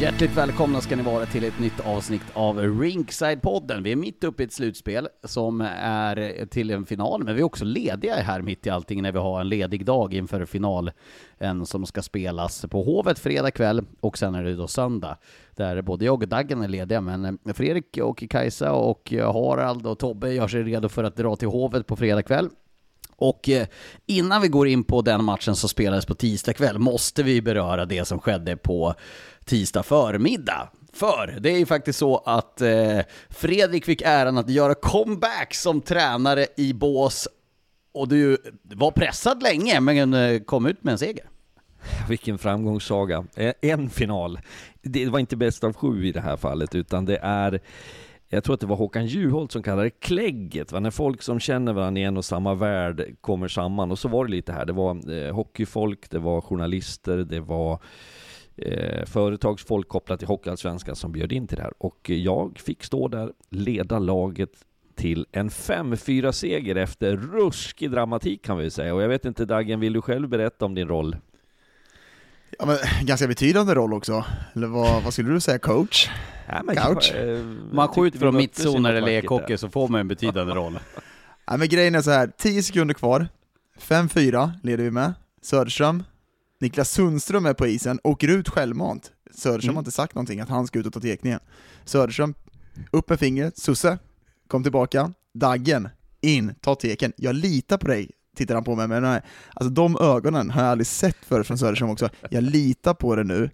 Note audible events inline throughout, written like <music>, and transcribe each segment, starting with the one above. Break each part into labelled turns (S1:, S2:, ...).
S1: Hjärtligt välkomna ska ni vara till ett nytt avsnitt av Rinkside-podden. Vi är mitt uppe i ett slutspel som är till en final, men vi är också lediga här mitt i allting när vi har en ledig dag inför finalen som ska spelas på Hovet fredag kväll och sen är det då söndag där både jag och Daggen är lediga, men Fredrik och Kajsa och Harald och Tobbe gör sig redo för att dra till Hovet på fredag kväll. Och eh, innan vi går in på den matchen som spelades på tisdag kväll måste vi beröra det som skedde på tisdag förmiddag. För det är ju faktiskt så att eh, Fredrik fick äran att göra comeback som tränare i bås och du var pressad länge men eh, kom ut med en seger.
S2: Vilken framgångssaga. Eh, en final. Det var inte bäst av sju i det här fallet, utan det är jag tror att det var Håkan Juholt som kallade det klägget, va? när folk som känner varandra i en och samma värld kommer samman. Och så var det lite här, det var eh, hockeyfolk, det var journalister, det var eh, företagsfolk kopplat till Hockeyallsvenskan som bjöd in till det här. Och jag fick stå där, leda laget till en 5-4 seger efter ruskig dramatik kan vi säga. Och jag vet inte Dagen, vill du själv berätta om din roll?
S3: Ja, men, ganska betydande roll också. Eller vad, vad skulle du säga, coach? <laughs>
S2: Ja, men
S3: Couch?
S2: Jag, eh,
S1: Man skjuter från mittzon när det är
S2: lekhockey
S1: så får man en betydande roll. <laughs>
S3: Ja, men grejen är så här, 10 sekunder kvar, 5-4 leder vi med. Söderström, Niklas Sundström är på isen, åker ut självmant. Söderström
S1: Mm.
S3: har inte sagt någonting, att han ska ut och ta tekningen. Söderström, upp med fingret, Susse, kom tillbaka. Daggen, in, ta teken. Jag litar på dig, tittar han på mig med. Nej, alltså de ögonen har jag aldrig sett förr från Söderström också. Jag litar på det nu.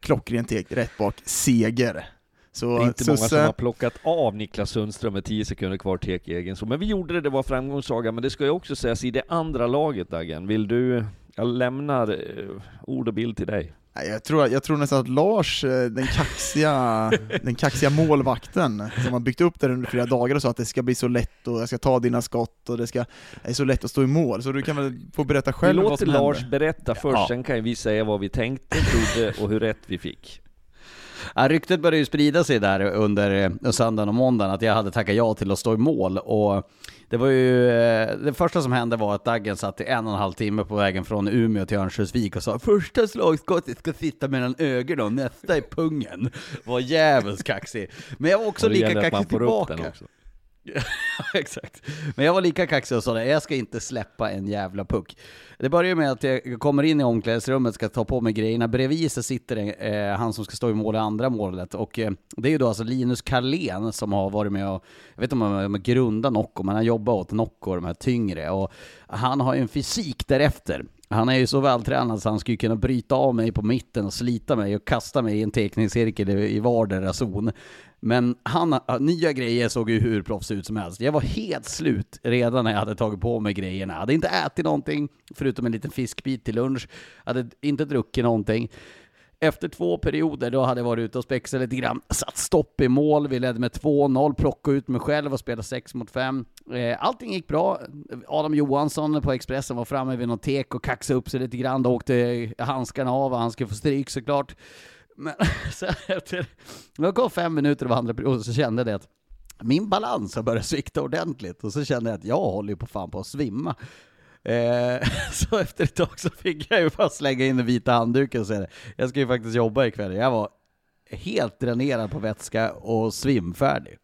S3: Klockrent tek, rätt bak, seger. Så
S2: Det är inte många som
S3: Susse,
S2: har plockat av Niklas Sundström med 10 sekunder kvar tek egen så. Men vi gjorde det, det var framgångssaga. Men det ska ju också sägas i det andra laget Dagen. Vill du, jag lämnar eh, ord och bild till dig.
S3: Nej, Jag tror, jag tror nästan att Lars, eh, den kaxiga, <laughs> den kaxiga målvakten, som har byggt upp det under flera dagar och sa att det ska bli så lätt och jag ska ta dina skott och det ska, det är så lätt att stå i mål. Så du kan väl få berätta
S2: Vi
S3: själv vad
S2: låter
S3: som
S2: Lars
S3: hände.
S2: berätta först,
S1: Ja.
S2: sen kan vi säga vad vi tänkte, trodde och hur rätt vi fick.
S1: Ja, ryktet började ju sprida sig där under eh, söndagen och måndagen att jag hade tackat ja till att stå i mål. Och det var ju, eh, det första som hände var att Daggen satt i en och en halv timme på vägen från Umeå till Örnsköldsvik och sa första slagskottet ska sitta mellan ögonen och nästa i pungen. Var djävulskt kaxig. Men jag var också lika kaxig tillbaka. <laughs> Exakt. Men jag var lika kaxig och sa det, jag ska inte släppa en jävla puck. Det börjar med att jag kommer in i omklädningsrummet, ska ta på mig grejerna. Bredvid så sitter det, eh, han som ska stå i mål i andra målet. Och eh, det är ju då alltså Linus Carlén som har varit med och, jag vet inte om han har grundat Nocco, men han jobbar åt Nocco, de här tyngre. Och han har ju en fysik därefter. Han är ju så vältränad så han skulle kunna bryta av mig på mitten och slita mig och kasta mig i en teckningscirkel i i vardera zon. Men han, nya grejer såg ju hur proffs ut som helst. Jag var helt slut redan när jag hade tagit på mig grejerna. Jag hade inte ätit någonting, förutom en liten fiskbit till lunch. hade inte druckit någonting. Efter två perioder, då hade jag varit ute och spexat lite grann. Satt stopp i mål, vi ledde med 2-0, plockade ut mig själv och spelade 6 mot 5. Eh, allting gick bra. Adam Johansson på Expressen var framme vid något tek och kaxade upp sig lite grann. Då åkte handskarna av och han skulle få stryk såklart. Men <laughs> sen efter, det kom fem minuter av andra perioden så kände jag att min balans har börjat svikta ordentligt och så kände jag att jag håller ju på fan på att svimma. Eh, <laughs> så efter ett tag så fick jag ju bara slänga in den vita handduken och säga det. Jag ska ju faktiskt jobba ikväll. Jag var helt dränerad på vätska och svimfärdig.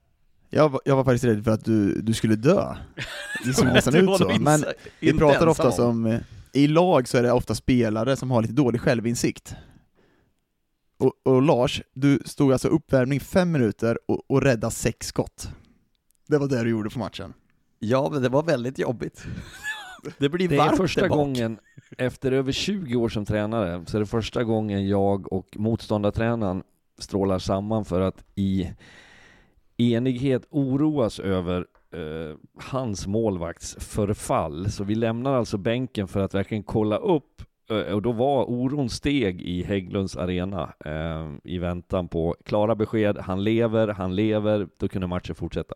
S3: Jag var, jag var faktiskt rädd för att du, du skulle dö. Det såg <laughs> nästan ut så. Men vi pratar ofta
S1: om.
S3: om, eh, i lag så är det ofta spelare som har lite dålig självinsikt. Och, och Lars, du stod alltså uppvärmning fem minuter och, och räddade sex skott. Det var det du gjorde på matchen.
S1: Ja, men det var väldigt jobbigt. <laughs> Det blir
S2: Det är
S1: varmt
S2: första
S1: bak.
S2: gången, efter över 20 år som tränare, så är det första gången jag och motståndartränaren strålar samman för att i enighet oroas över eh, hans målvakts förfall. Så vi lämnar alltså bänken för att verkligen kolla upp Eh, och då var oron steg i Hägglunds arena eh, i väntan på klara besked. Han lever, han lever, då kunde matchen fortsätta.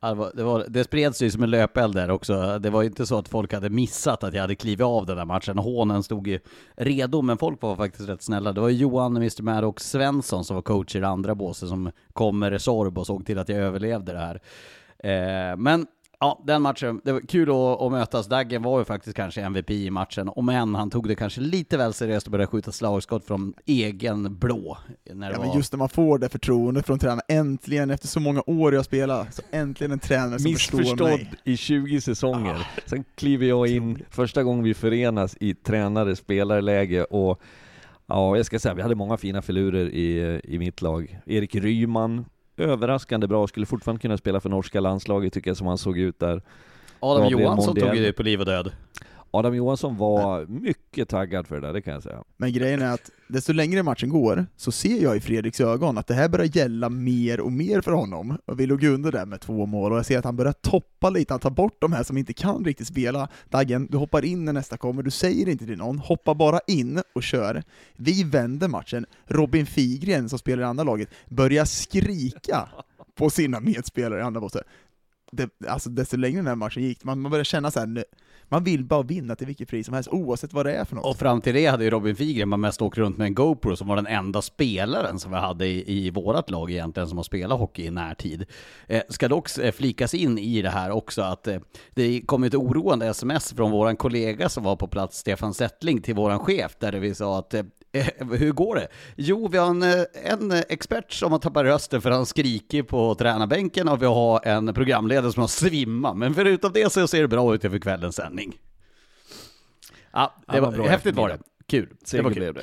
S1: Alltså, det, var, det, var, det spreds ju som en löpeld där också. Det var ju inte så att folk hade missat att jag hade klivit av den där matchen. Hånen stod ju redo, men folk var faktiskt rätt snälla. Det var Johan, Mr. Mad och Svensson som var coach i det andra båset som kom med Resorb och såg till att jag överlevde det här. Eh, men ja, den matchen, det var kul att, att mötas. Daggen var ju faktiskt kanske MVP i matchen, om än han tog det kanske lite väl seriöst och började skjuta slagskott från egen blå. När
S3: Ja,
S1: var...
S3: men just när man får det förtroendet från tränaren, äntligen efter så många år jag spelar, så äntligen en tränare som förstår
S2: Missförstådd
S3: mig.
S2: i 20 säsonger. Sen kliver jag in första gången vi förenas i tränare-spelarläge och ja, jag ska säga, vi hade många fina filurer i, i mitt lag. Erik Ryman, överraskande bra, skulle fortfarande kunna spela för norska landslaget tycker jag som han såg ut där.
S1: Adam
S2: Gabriel
S1: Johansson
S2: Mondial.
S1: tog ju det på liv och död.
S2: Adam Johansson var mycket taggad för det där, det kan jag säga.
S3: Men grejen är att desto längre matchen går, så ser jag i Fredriks ögon att det här börjar gälla mer och mer för honom. Och vi låg under där med två mål, och jag ser att han börjar toppa lite, han tar bort de här som inte kan riktigt spela. Daggen, du hoppar in när nästa kommer, du säger inte till någon, hoppa bara in och kör. Vi vänder matchen, Robin Figren som spelar i andra laget börjar skrika på sina medspelare i andra. Det, alltså desto längre den här matchen gick, man, man börjar känna så här, nu- man vill bara vinna till vilket pris som helst, oavsett vad det är för något.
S1: Och fram till det hade ju Robin Figren mest åkt runt med en GoPro som var den enda spelaren som vi hade i, i vårat lag egentligen som har spelat hockey i närtid. Eh, ska dock eh, flikas in i det här också att eh, det kom ett oroande sms från våran kollega som var på plats, Stefan Settling, till våran chef där vi sa att Eh, hur går det? Jo, vi har en, eh, en expert som har tappat rösten för han skriker på tränarbänken och vi har en programledare som har svimmat. Men förutom det så ser det bra ut inför kvällens sändning. Ja, det
S2: Ja,
S1: var,
S2: bra
S1: häftigt var det. Kul. Det
S2: Seger
S1: var kul.
S2: det.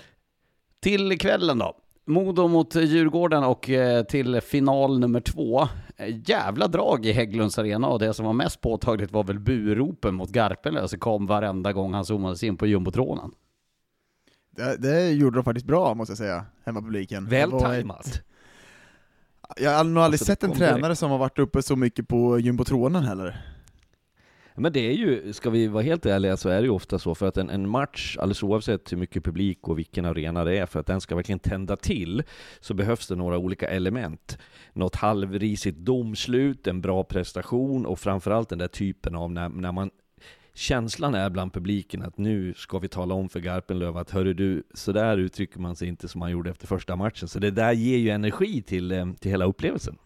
S1: Till kvällen då. Modo mot Djurgården och eh, till final nummer två. Eh, Jävla drag i Hägglunds arena och det som var mest påtagligt var väl buropen mot Garpenlöv som kom varenda gång han zoomades in på jumbotronen.
S3: Det, det gjorde de faktiskt bra, måste jag säga, hemmapubliken.
S2: Väl tajmat.
S3: Jag har nog aldrig
S2: Alltså,
S3: sett en tränare
S2: direkt.
S3: som har varit uppe så mycket på jumbotronen heller.
S2: Men det är ju, ska vi vara helt ärliga, så är det ju ofta så för att en, en match, alldeles oavsett hur mycket publik och vilken arena det är, för att den ska verkligen tända till, så behövs det några olika element. Något halvrisigt domslut, en bra prestation och framförallt den där typen av när, när man Känslan är bland publiken att nu ska vi tala om för Garpenlöv att hörru du, så där uttrycker man sig inte som man gjorde efter första matchen. Så det där ger ju energi till, eh, till hela upplevelsen.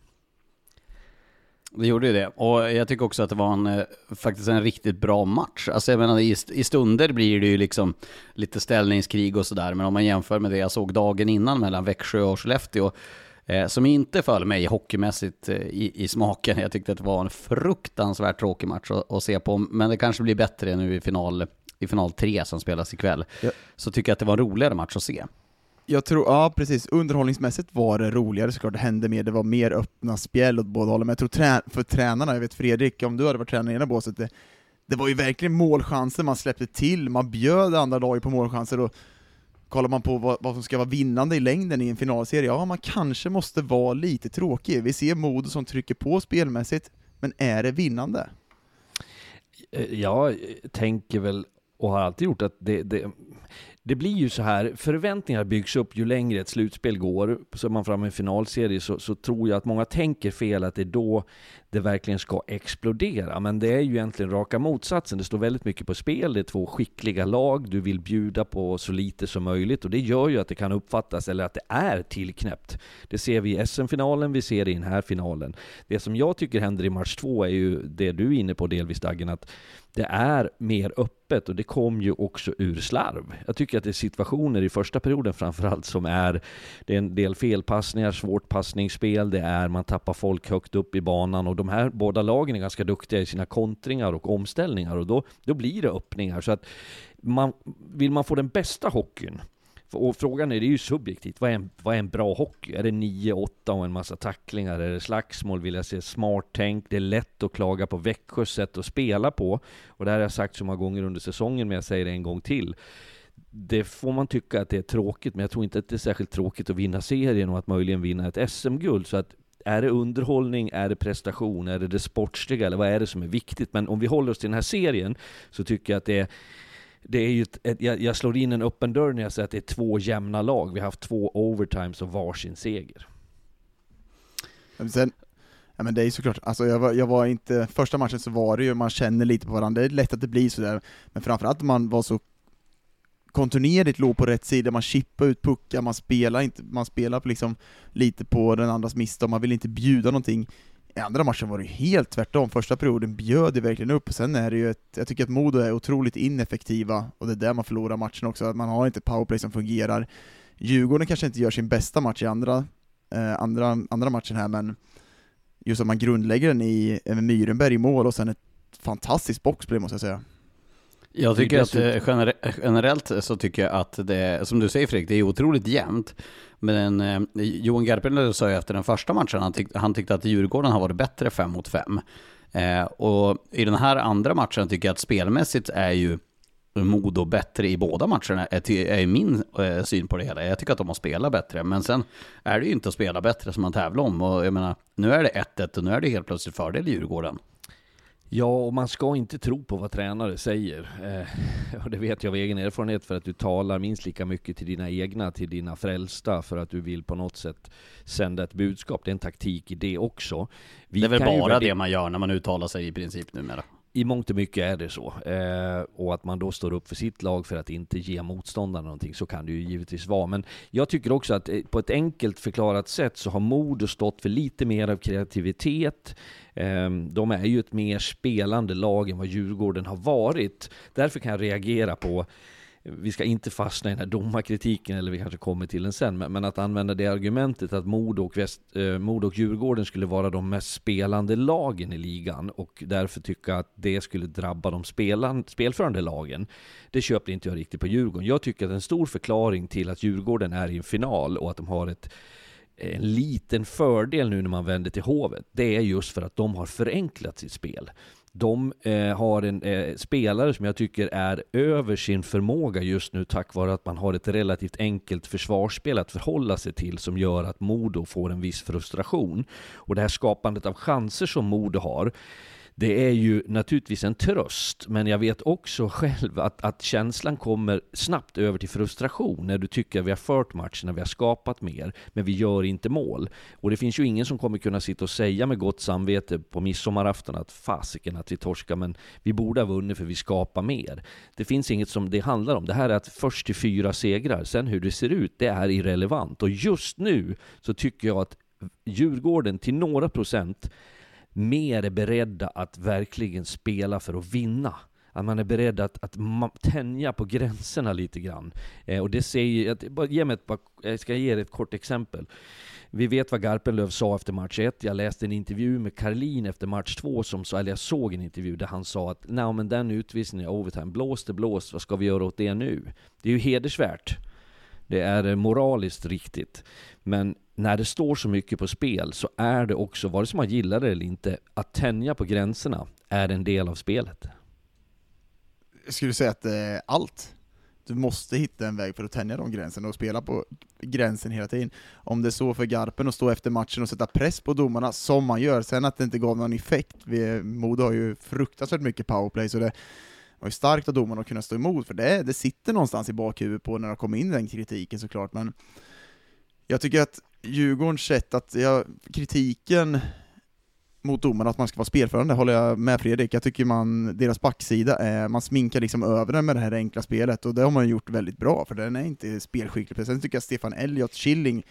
S1: Det gjorde ju det. Och jag tycker också att det var en, eh, faktiskt en riktigt bra match. Alltså jag menar, i, stunder blir det ju liksom lite ställningskrig och sådär. Men om man jämför med det jag såg dagen innan mellan Växjö och Skellefteå, som inte föll mig hockeymässigt eh, i, i smaken. Jag tyckte att det var en fruktansvärt tråkig match att, att se på. Men det kanske blir bättre nu i final, i final tre som spelas ikväll.
S3: Ja.
S1: Så tycker jag att det var en roligare match att se.
S3: Jag tror, ja precis, underhållningsmässigt var det roligare såklart, det hände mer, det var mer öppna spjäll åt båda hållen, men jag tror trä för tränarna, jag vet Fredrik, om du hade varit tränare i ena båset, det, det var ju verkligen målchanser man släppte till, man bjöd andra laget på målchanser och kollar man på vad, vad som ska vara vinnande i längden i en finalserie, ja man kanske måste vara lite tråkig. Vi ser Modo som trycker på spelmässigt, men är det vinnande?
S2: Eh, jag tänker väl, och har alltid gjort, att det, det, det blir ju så här, förväntningar byggs upp ju längre ett slutspel går. Så är man framme i en finalserie så, så tror jag att många tänker fel, att det är då det verkligen ska explodera. Men det är ju egentligen raka motsatsen. Det står väldigt mycket på spel, det är två skickliga lag, du vill bjuda på så lite som möjligt och det gör ju att det kan uppfattas, eller att det är tillknäppt. Det ser vi i SM-finalen, vi ser det i den här finalen. Det som jag tycker händer i match två är ju det du är inne på delvis Dagen, att det är mer öppet och det kom ju också ur slarv. Jag tycker att det är situationer i första perioden framförallt som är, det är en del felpassningar, svårt passningsspel, det är man tappar folk högt upp i banan och de här båda lagen är ganska duktiga i sina kontringar och omställningar och då, då blir det öppningar. Så att man, vill man få den bästa hockeyn och frågan är, det är ju subjektivt, vad är en, vad är en bra hockey? Är det 9-8 och en massa tacklingar? Är det slagsmål? Vill jag se smart tänk? Det är lätt att klaga på Växjös sätt att spela på. Och det här har jag sagt så många gånger under säsongen, men jag säger det en gång till. Det får man tycka att det är tråkigt, men jag tror inte att det är särskilt tråkigt att vinna serien och att möjligen vinna ett SM-guld. Så att är det underhållning, är det prestation, är det det sportsliga, eller vad är det som är viktigt? Men om vi håller oss till den här serien, så tycker jag att det är det är ju ett, ett, jag, jag, slår in en öppen dörr när jag säger att det är två jämna lag. Vi har haft två overtimes och varsin seger.
S3: Sen, ja men det är ju såklart, alltså jag var, jag var inte, första matchen så var det ju, man känner lite på varandra, det är lätt att det blir sådär, men framförallt man var så kontinuerligt låg på rätt sida, man chippar ut puckar, man spelar inte, man spelar liksom lite på den andras misstag, man vill inte bjuda någonting i andra matchen var det helt tvärtom, första perioden bjöd det verkligen upp, sen är det ju ett, jag tycker att Modo är otroligt ineffektiva, och det är där man förlorar matchen också, att man har inte powerplay som fungerar. Djurgården kanske inte gör sin bästa match i andra, eh, andra, andra matchen här, men just att man grundlägger den i eh, Myrenberg i mål och sen ett fantastiskt boxplay måste jag säga.
S1: Jag tycker att eh, generellt så tycker jag att det, som du säger Fredrik, det är otroligt jämnt. Men eh, Johan Garpenlöv sa ju efter den första matchen, han, tyck, han tyckte att Djurgården har varit bättre 5 mot 5. Eh, och i den här andra matchen tycker jag att spelmässigt är ju Modo bättre i båda matcherna, är, är min eh, syn på det hela. Jag tycker att de har spelat bättre, men sen är det ju inte att spela bättre som man tävlar om. Och jag menar, nu är det 1-1 och nu är det helt plötsligt fördel Djurgården.
S2: Ja, och man ska inte tro på vad tränare säger. Eh, <laughs> och det vet jag av egen erfarenhet för att du talar minst lika mycket till dina egna, till dina frälsta, för att du vill på något sätt sända ett budskap. Det är en taktik i det också.
S1: Vi det är väl bara det man gör när man uttalar sig i princip numera?
S2: I mångt och mycket är det så. Eh, och att man då står upp för sitt lag för att inte ge motståndarna någonting, så kan det ju givetvis vara. Men jag tycker också att eh, på ett enkelt förklarat sätt så har Modo stått för lite mer av kreativitet. Eh, de är ju ett mer spelande lag än vad Djurgården har varit. Därför kan jag reagera på vi ska inte fastna i den här domarkritiken, eller vi kanske kommer till den sen, men, men att använda det argumentet att Modo och, Väst, eh, Modo och Djurgården skulle vara de mest spelande lagen i ligan och därför tycka att det skulle drabba de spelan, spelförande lagen. Det köper inte jag riktigt på Djurgården. Jag tycker att en stor förklaring till att Djurgården är i en final och att de har ett en liten fördel nu när man vänder till Hovet, det är just för att de har förenklat sitt spel. De eh, har en eh, spelare som jag tycker är över sin förmåga just nu tack vare att man har ett relativt enkelt försvarsspel att förhålla sig till som gör att Modo får en viss frustration. Och det här skapandet av chanser som Modo har det är ju naturligtvis en tröst, men jag vet också själv att, att känslan kommer snabbt över till frustration när du tycker att vi har fört matchen, när vi har skapat mer, men vi gör inte mål. Och det finns ju ingen som kommer kunna sitta och säga med gott samvete på midsommarafton att fasiken att vi torskar, men vi borde ha vunnit för vi skapar mer. Det finns inget som det handlar om. Det här är att först till fyra segrar, sen hur det ser ut, det är irrelevant. Och just nu så tycker jag att Djurgården till några procent mer är beredda att verkligen spela för att vinna. Att man är beredd att, att tänja på gränserna lite grann. Eh, och det säger, att, ge mig ett, jag ska ge er ett kort exempel. Vi vet vad Garpenlöv sa efter match 1. Jag läste en intervju med Karlin efter match 2, som eller jag såg en intervju där han sa att Nej, men den utvisningen i overtime, blåst det blåst, vad ska vi göra åt det nu? Det är ju hedersvärt. Det är eh, moraliskt riktigt. Men när det står så mycket på spel så är det också, vare sig man gillar det eller inte, att tänja på gränserna är en del av spelet.
S3: Jag skulle säga att det är allt. Du måste hitta en väg för att tänja de gränserna och spela på gränsen hela tiden. Om det är så för Garpen att stå efter matchen och sätta press på domarna, som man gör, sen att det inte gav någon effekt. Modo har ju fruktansvärt mycket powerplay, så det var ju starkt av domarna att kunna stå emot, för det, det sitter någonstans i bakhuvudet på när det kommer in den kritiken såklart, men jag tycker att Djurgårdens sätt att, ja, kritiken mot domarna att man ska vara spelförande håller jag med Fredrik. Jag tycker man, deras backsida är, man sminkar liksom över den med det här enkla spelet, och det har man gjort väldigt bra, för den är inte spelskicklig. Sen tycker jag Stefan Elliot, Killing,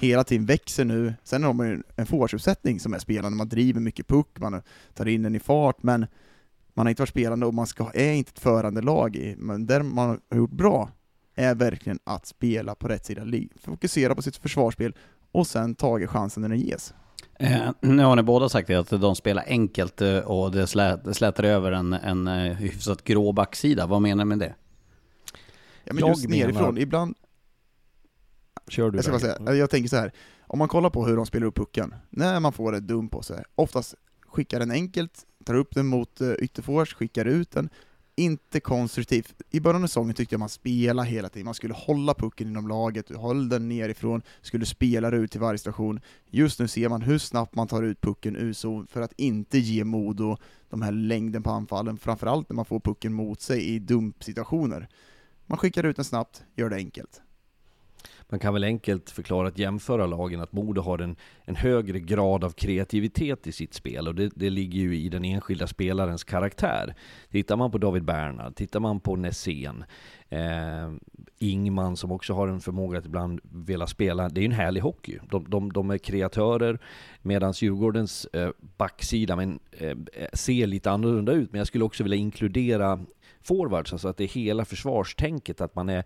S3: hela tiden växer nu. Sen har man ju en forwardsuppsättning som är spelande, man driver mycket puck, man tar in den i fart, men man har inte varit spelande och man ska, är inte ett förande lag i, men där man har gjort bra är verkligen att spela på rätt sida, fokusera på sitt försvarsspel och sen ta chansen när den ges.
S1: Eh, nu har ni båda sagt det, att de spelar enkelt eh, och det, slä, det slätar över en, en eh, hyfsat grå backsida. Vad menar ni med det?
S3: Ja, men
S2: Jag
S3: just
S2: menar-
S3: nerifrån, ibland,
S2: Kör du
S3: jag, ska säga, jag tänker så här. om man kollar på hur de spelar upp pucken, när man får ett dum på sig, oftast skickar den enkelt, tar upp den mot eh, Ytterfors, ytterforwards, skickar ut den, inte konstruktivt. I början av säsongen tyckte jag man spelade hela tiden, man skulle hålla pucken inom laget, håll den nerifrån, skulle spela ut till varje station. Just nu ser man hur snabbt man tar ut pucken ur zon för att inte ge Modo de här längden på anfallen, framförallt när man får pucken mot sig i dumpsituationer. Man skickar ut den snabbt, gör det enkelt.
S2: Man kan väl enkelt förklara att jämföra lagen att Modo har en, en högre grad av kreativitet i sitt spel och det, det ligger ju i den enskilda spelarens karaktär. Tittar man på David Bernhard, tittar man på Nässén, eh, Ingman som också har en förmåga att ibland vilja spela, det är ju en härlig hockey. De, de, de är kreatörer medan Djurgårdens eh, backsida men, eh, ser lite annorlunda ut. Men jag skulle också vilja inkludera forwards, alltså att det är hela försvarstänket, att man är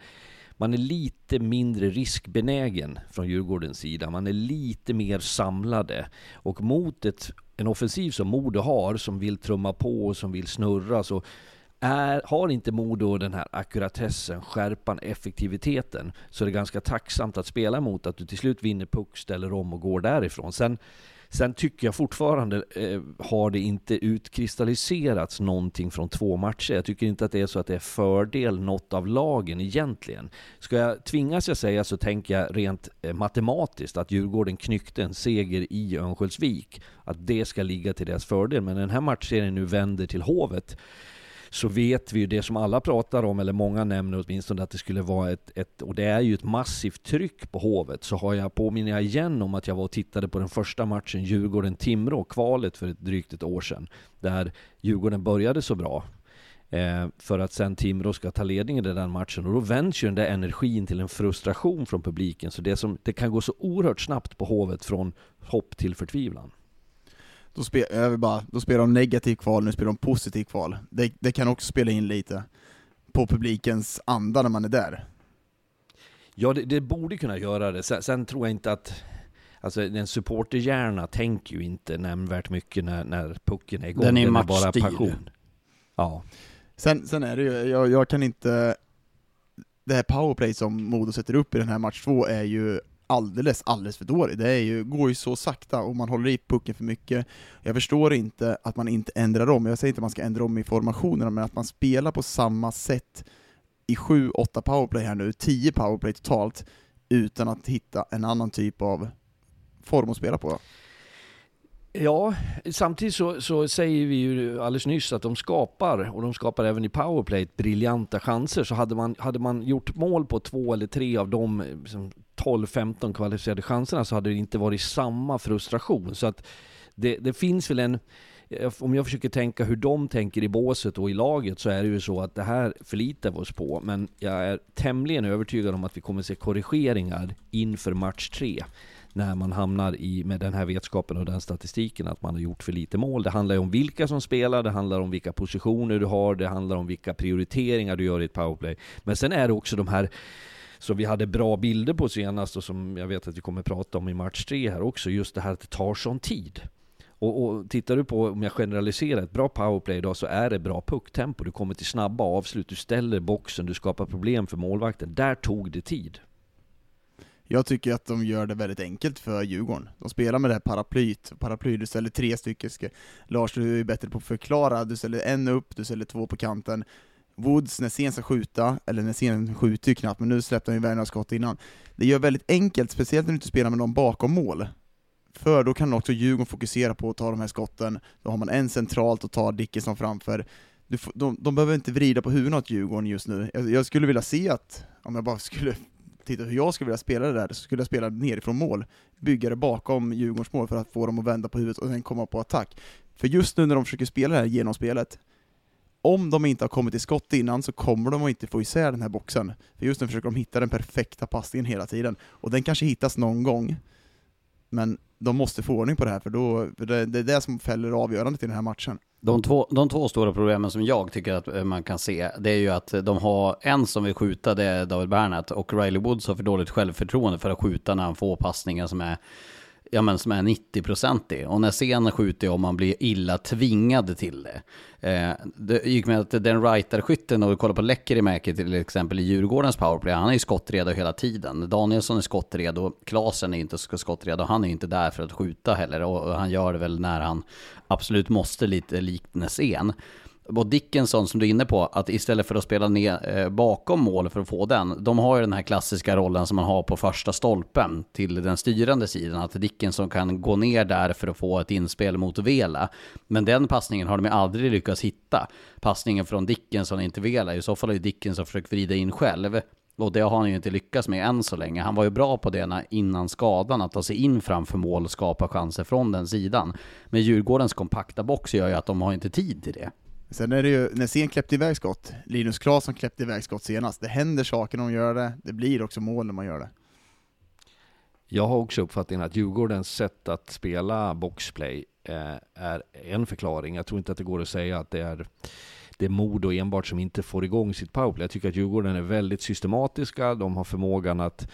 S2: man är lite mindre riskbenägen från Djurgårdens sida. Man är lite mer samlade. Och mot ett, en offensiv som Modo har, som vill trumma på och som vill snurra, så är, har inte Modo den här akkuratessen, skärpan, effektiviteten, så är det ganska tacksamt att spela mot att du till slut vinner puck, ställer om och går därifrån. Sen, sen tycker jag fortfarande eh, har det inte utkristalliserats någonting från två matcher. Jag tycker inte att det är så att det är fördel något av lagen egentligen. Ska jag tvingas jag säga så tänker jag rent eh, matematiskt att Djurgården knyckte en seger i Örnsköldsvik. Att det ska ligga till deras fördel. Men när den här matchserien nu vänder till Hovet så vet vi ju det som alla pratar om, eller många nämner åtminstone, att det skulle vara ett, ett och det är ju ett massivt tryck på Hovet, så har jag, påminner jag igen om att jag var och tittade på den första matchen Djurgården-Timrå, kvalet för ett drygt ett år sedan, där Djurgården började så bra. Eh, för att sen Timrå ska ta ledningen i den matchen och då vänds ju den där energin till en frustration från publiken. Så det, som, det kan gå så oerhört snabbt på Hovet från hopp till förtvivlan.
S3: Då, spe, jag vill bara, då spelar de negativ kval, nu spelar de positiv kval. Det, det kan också spela in lite på publikens anda när man är där.
S2: Ja, det, det borde kunna göra det. Sen, sen tror jag inte att... Alltså en supporterhjärna tänker ju inte nämnvärt mycket när, när pucken är igång.
S1: Den är
S2: bara
S1: matchstyrd.
S2: passion. Ja.
S3: Sen, sen är det ju, jag, jag kan inte... Det här powerplay som Modo sätter upp i den här match två är ju alldeles, alldeles för dålig. Det är ju, går ju så sakta och man håller i pucken för mycket. Jag förstår inte att man inte ändrar om, jag säger inte att man ska ändra om i formationerna, men att man spelar på samma sätt i sju, åtta powerplay här nu, tio powerplay totalt, utan att hitta en annan typ av form att spela på.
S2: Ja, samtidigt så, så säger vi ju alldeles nyss att de skapar, och de skapar även i powerplay, briljanta chanser. Så hade man, hade man gjort mål på två eller tre av de liksom, 12-15 kvalificerade chanserna så hade det inte varit samma frustration. Så att det, det finns väl en, om jag försöker tänka hur de tänker i båset och i laget så är det ju så att det här förlitar vi oss på. Men jag är tämligen övertygad om att vi kommer se korrigeringar inför match tre när man hamnar i, med den här vetskapen och den statistiken att man har gjort för lite mål. Det handlar ju om vilka som spelar, det handlar om vilka positioner du har, det handlar om vilka prioriteringar du gör i ett powerplay. Men sen är det också de här som vi hade bra bilder på senast och som jag vet att vi kommer prata om i match tre här också, just det här att det tar sån tid. Och, och tittar du på, om jag generaliserar, ett bra powerplay idag så är det bra pucktempo. Du kommer till snabba avslut, du ställer boxen, du skapar problem för målvakten. Där tog det tid.
S3: Jag tycker att de gör det väldigt enkelt för Djurgården. De spelar med det här paraplyt, paraply, du ställer tre stycken, Lars du är bättre på att förklara, du ställer en upp, du ställer två på kanten, Woods, när sen ska skjuta, eller Nässén skjuter ju knappt, men nu släppte han ju några skott innan. Det gör väldigt enkelt, speciellt när du inte spelar med någon bakom mål. För då kan också Djurgården fokusera på att ta de här skotten, då har man en centralt och tar Dickinson framför. Du, får- de, de behöver inte vrida på huvudet åt Djurgården just nu. Jag, jag skulle vilja se att, om jag bara skulle titta hur jag skulle vilja spela det där, så skulle jag spela nerifrån mål, bygga det bakom Djurgårdens mål för att få dem att vända på huvudet och sen komma på attack. För just nu när de försöker spela det här genomspelet, om de inte har kommit till skott innan så kommer de att inte få isär den här boxen. För just nu försöker de hitta den perfekta passningen hela tiden, och den kanske hittas någon gång, men de måste få ordning på det här, för då, för det, det är det som fäller avgörandet i den här matchen.
S1: De två, de två stora problemen som jag tycker att eh, man kan se, det är ju att eh, de har en som vill skjuta, det är David Bernhardt, och Riley Woods har för dåligt självförtroende för att skjuta när han får passningar som är ja men som är 90-procentig. Och när scenen skjuter om man blir illa tvingad till det. Eh, det gick med att den rightarskytten, och vi kollar på Lekkerimäki till exempel i Djurgårdens powerplay, han är ju skottredo hela tiden. Danielsson är skottredo, Klasen är inte skottredo, han är ju inte där för att skjuta heller. Och han gör det väl när han absolut måste, lite likt Nässén och Dickinson som du är inne på, att istället för att spela ner eh, bakom mål för att få den, de har ju den här klassiska rollen som man har på första stolpen till den styrande sidan, att Dickinson kan gå ner där för att få ett inspel mot Vela. Men den passningen har de ju aldrig lyckats hitta. Passningen från Dickinson in till Vela, i så fall har ju Dickinson försökt vrida in själv. Och det har han ju inte lyckats med än så länge. Han var ju bra på det innan skadan, att ta sig in framför mål och skapa chanser från den sidan. Men Djurgårdens kompakta box gör ju att de har inte tid till det.
S3: Sen är det ju, när Sen kläppte iväg skott, Linus Claesson kläppte iväg skott senast, det händer saker när de gör det, det blir också mål när man gör det.
S2: Jag har också uppfattningen att Djurgårdens sätt att spela boxplay eh, är en förklaring. Jag tror inte att det går att säga att det är det är Modo enbart som inte får igång sitt powerplay. Jag tycker att Djurgården är väldigt systematiska, de har förmågan att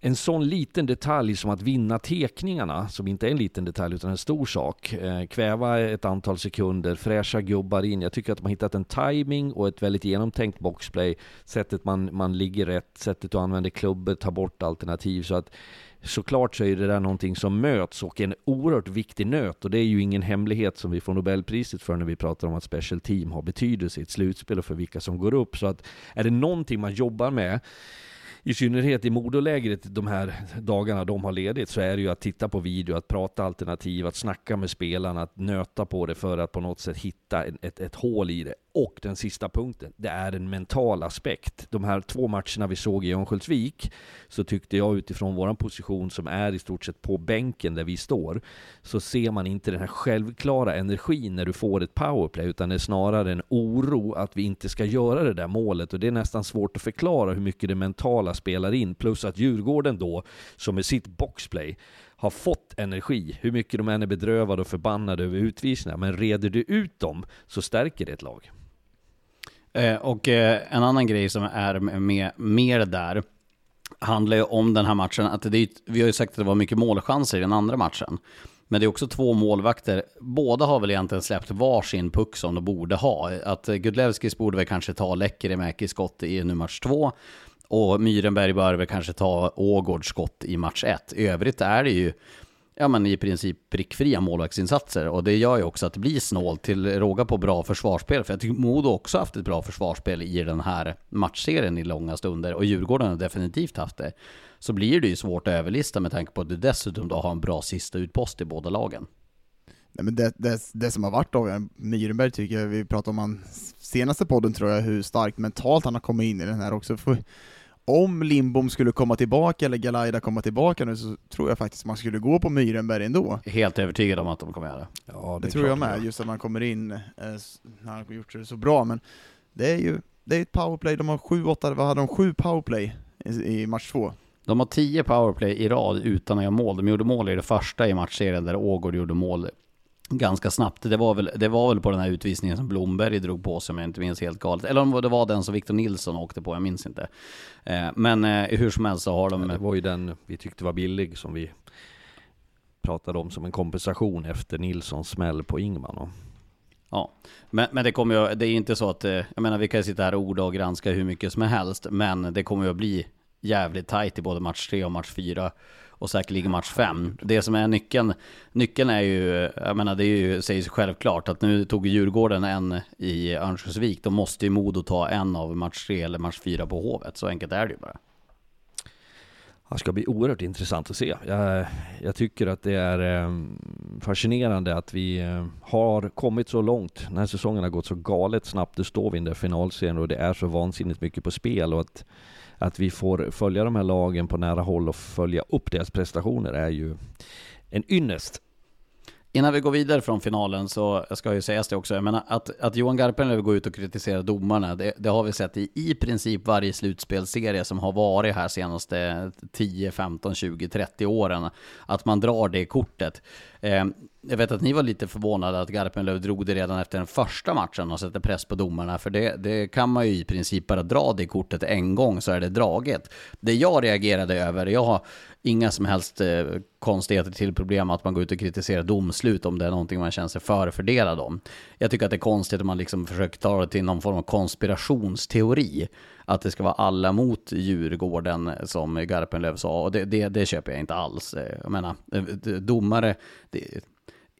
S2: en sån liten detalj som att vinna tekningarna, som inte är en liten detalj utan en stor sak, eh, kväva ett antal sekunder, fräscha gubbar in. Jag tycker att man hittat en timing och ett väldigt genomtänkt boxplay. Sättet man, man ligger rätt, sättet du använder klubbor, tar bort alternativ. Så att såklart så är det där någonting som möts och en oerhört viktig nöt. Och det är ju ingen hemlighet som vi får Nobelpriset för när vi pratar om att special team har betydelse i ett slutspel och för vilka som går upp. Så att är det någonting man jobbar med i synnerhet i Modolägret de här dagarna de har ledigt så är det ju att titta på video, att prata alternativ, att snacka med spelarna, att nöta på det för att på något sätt hitta ett, ett hål i det. Och den sista punkten, det är en mental aspekt. De här två matcherna vi såg i Örnsköldsvik, så tyckte jag utifrån vår position som är i stort sett på bänken där vi står, så ser man inte den här självklara energin när du får ett powerplay, utan det är snarare en oro att vi inte ska göra det där målet. Och det är nästan svårt att förklara hur mycket det mentala spelar in. Plus att Djurgården då, som med sitt boxplay, har fått energi, hur mycket de än är bedrövade och förbannade över utvisningar, men reder du ut dem så stärker det ett lag.
S1: Eh, och eh, en annan grej som är med, mer där, handlar ju om den här matchen, att det är, vi har ju sagt att det var mycket målchanser i den andra matchen. Men det är också två målvakter. Båda har väl egentligen släppt varsin puck som de borde ha. Att eh, Gudlevskis borde väl kanske ta Lekkerimäki skott i nu match två. Och Myrenberg bör väl kanske ta Ågårds skott i match ett. I övrigt är det ju ja, men i princip prickfria målvaktsinsatser. Och det gör ju också att det blir snålt till råga på bra försvarsspel. För jag tycker Modo också haft ett bra försvarsspel i den här matchserien i långa stunder. Och Djurgården har definitivt haft det. Så blir det ju svårt att överlista med tanke på att du dessutom då har en bra sista utpost i båda lagen.
S3: Nej, men det, det, det som har varit avgörande, Myrenberg tycker jag, vi pratade om han senaste podden tror jag, hur starkt mentalt han har kommit in i den här också. För om Lindbom skulle komma tillbaka, eller Galaida komma tillbaka nu, så tror jag faktiskt man skulle gå på Myrenberg ändå.
S1: Helt övertygad om att de kommer göra det.
S3: Ja, det, det tror jag med, just att man kommer in eh, när han har gjort det så bra, men det är ju det är ett powerplay, de har sju, åtta, vad hade de, sju powerplay i, i match två?
S1: De har tio powerplay i rad utan att göra mål. De gjorde mål i det första i matchserien där Ågård gjorde mål ganska snabbt. Det var, väl, det var väl på den här utvisningen som Blomberg drog på sig om jag inte minns helt galet. Eller om det var den som Victor Nilsson åkte på, jag minns inte. Eh, men eh, hur som helst så har de...
S2: det var ju den vi tyckte var billig som vi pratade om som en kompensation efter Nilssons smäll på Ingman.
S1: Ja, men, men det kommer ju, det är inte så att, eh, jag menar vi kan sitta här och orda och granska hur mycket som helst, men det kommer ju att bli jävligt tajt i både match 3 och match 4 och säkerligen match 5. Det som är nyckeln, nyckeln är ju, jag menar det är ju, säger sig självklart att nu tog Djurgården en i Örnsköldsvik, då måste ju Modo ta en av match 3 eller match 4 på Hovet. Så enkelt är det ju bara.
S2: Det ska bli oerhört intressant att se. Jag, jag tycker att det är ehm, fascinerande att vi eh, har kommit så långt. Den här säsongen har gått så galet snabbt. Nu står vi i den där finalserien och det är så vansinnigt mycket på spel. Och att att vi får följa de här lagen på nära håll och följa upp deras prestationer är ju en ynnest.
S1: Innan vi går vidare från finalen så ska ju sägas det också, jag menar att, att Johan Garpenlöv går ut och kritiserar domarna, det, det, har vi sett i i princip varje slutspelserie som har varit här senaste 10, 15, 20, 30 åren, att man drar det kortet. Eh, Jag vet att ni var lite förvånade att Garpenlöv drog det redan efter den första matchen och sätter press på domarna, för det, det kan man ju i princip bara dra det kortet en gång så är det draget. Det jag reagerade över, jag har inga som helst eh, konstigheter till problem att man går ut och kritiserar domslut om det är någonting man känner sig förfördelad om. Jag tycker att det är konstigt om man liksom försöker ta det till någon form av konspirationsteori. Att det ska vara alla mot Djurgården som Garpenlöv sa, och det, det, det köper jag inte alls. Eh, jag menar, eh, domare, det,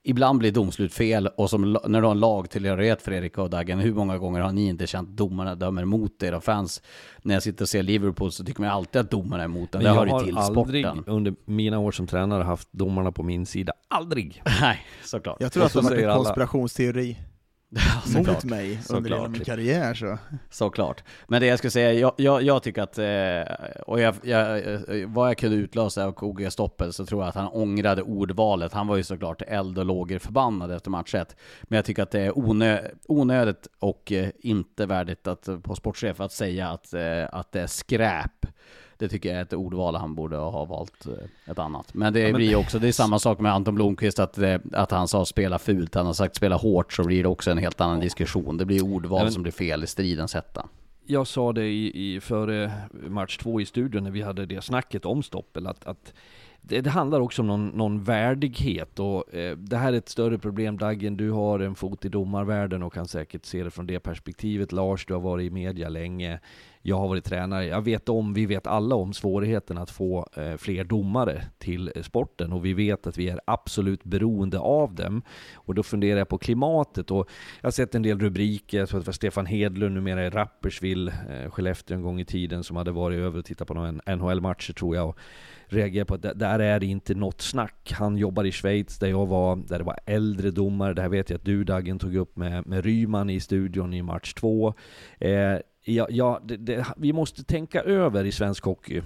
S1: ibland blir domslut fel och som, när du har en lagtillhörighet Fredrik och Dagen, hur många gånger har ni inte känt domarna dömer mot era fans? När jag sitter och ser Liverpool så tycker man alltid att domarna är emot den. Det hör ju till
S2: aldrig
S1: sporten.
S2: under mina år som tränare haft domarna på min sida. Aldrig! <laughs>
S1: Nej, såklart.
S3: Jag tror att det har varit en
S2: alla-
S3: konspirationsteori
S1: Ja,
S3: mot
S1: såklart.
S3: mig under hela min karriär så.
S1: Såklart. Men det jag skulle säga, jag, jag, jag tycker att, eh, och jag, jag, eh, vad jag kunde utläsa av KG Stoppel så tror jag att han ångrade ordvalet. Han var ju såklart eld och lågor förbannad efter match ett. Men jag tycker att det är onö, onödigt och eh, inte värdigt att, på sportchef att säga att, eh, att det är skräp. Det tycker jag är ett ordval han borde ha valt eh, ett annat. Men det
S2: Ja, men-
S1: blir också, det är samma sak med Anton Blomqvist, att, att han sa spela fult, han har sagt spela hårt, så blir det också en helt annan diskussion. Det blir ordval
S2: men-
S1: som blir fel i stridens hetta.
S2: Jag sa det i, i före match två i studion när vi hade det snacket om Stoppel, att, att det, det handlar också om någon, någon värdighet och eh, det här är ett större problem Daggen, du har en fot i domarvärlden och kan säkert se det från det perspektivet. Lars, du har varit i media länge. Jag har varit tränare. Jag vet om, vi vet alla om svårigheten att få eh, fler domare till sporten och vi vet att vi är absolut beroende av dem. Och då funderar jag på klimatet och jag har sett en del rubriker, jag tror att det var Stefan Hedlund numera i Rapperswil, eh, Skellefteå en gång i tiden som hade varit över och tittat på några NHL-matcher tror jag. Och reagerar på att där- där är det inte något snack. Han jobbar i Schweiz där jag var, där det var äldre domare. Det här vet jag att du Dagen tog upp med, med Ryman i studion i match två. Eh, ja, ja, det, det, vi måste tänka över i svensk hockey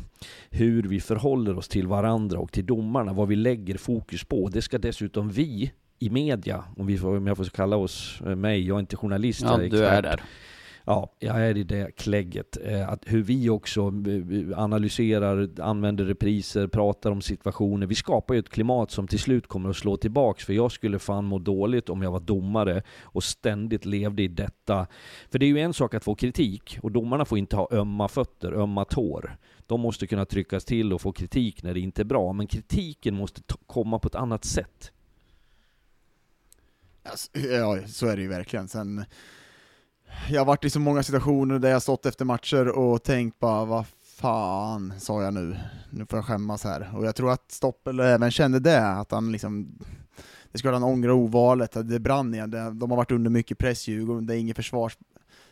S2: hur vi förhåller oss till varandra och till domarna, vad vi lägger fokus på. Det ska dessutom vi i media, om, vi om jag får kalla oss, eh, mig, jag är inte journalist,
S1: Ja,
S2: jag
S1: du är där.
S2: Ja, jag är i det klägget. Eh, Att hur vi också eh, analyserar, använder repriser, pratar om situationer. Vi skapar ju ett klimat som till slut kommer att slå tillbaks. För jag skulle fan må dåligt om jag var domare och ständigt levde i detta. För det är ju en sak att få kritik och domarna får inte ha ömma fötter, ömma tår. De måste kunna tryckas till och få kritik när det inte är bra. Men kritiken måste komma på ett annat sätt.
S3: Alltså, ja, så är det ju verkligen. Sen, jag har varit i så många situationer där jag stått efter matcher och tänkt bara, vad fan sa jag nu? Nu får jag skämmas här. Och jag tror att Stoppel även kände det, att han liksom det skulle han ångra ovalet, det brann igen. De har varit under mycket press, Djurgården. Det är inget försvars...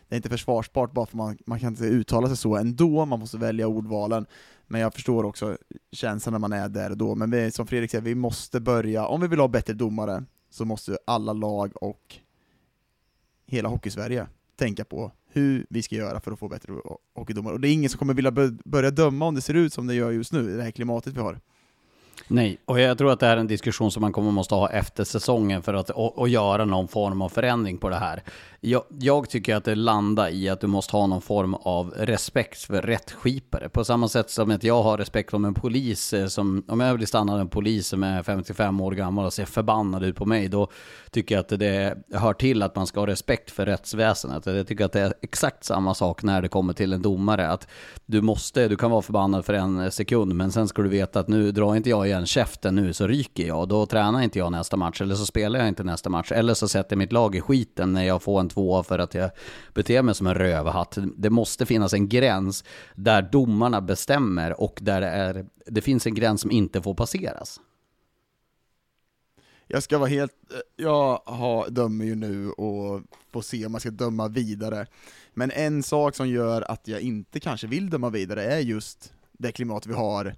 S3: Det är inte försvarsbart bara för man, man kan inte uttala sig så ändå, man måste välja ordvalen. Men jag förstår också känslan när man är där och då. Men vi, som Fredrik säger, vi måste börja, om vi vill ha bättre domare, så måste alla lag och hela Hockeysverige tänka på hur vi ska göra för att få bättre ho- hockeydomare. Och det är ingen som kommer vilja börja döma om det ser ut som det gör just nu, i det här klimatet vi har.
S1: Nej, och jag tror att det här är en diskussion som man kommer måste ha efter säsongen för att och, och göra någon form av förändring på det här. Jag, jag tycker att det landar i att du måste ha någon form av respekt för rättskipare. På samma sätt som att jag har respekt för en polis eh, som, om jag blir stannad av en polis som är 55 år gammal och ser förbannad ut på mig, då tycker jag att det hör till att man ska ha respekt för rättsväsendet. Jag tycker att det är exakt samma sak när det kommer till en domare. Att du måste, du kan vara förbannad för en sekund, men sen ska du veta att nu drar inte jag igen käften nu så ryker jag. Då tränar inte jag nästa match, eller så spelar jag inte nästa match. Eller så sätter mitt lag i skiten när jag får en tvåa för att jag beter mig som en rövhatt. Det måste finnas en gräns där domarna bestämmer och där det, är, det finns en gräns som inte får passeras.
S3: Jag ska vara helt, jag har, dömer ju nu och får se om man ska döma vidare. Men en sak som gör att jag inte kanske vill döma vidare är just det klimat vi har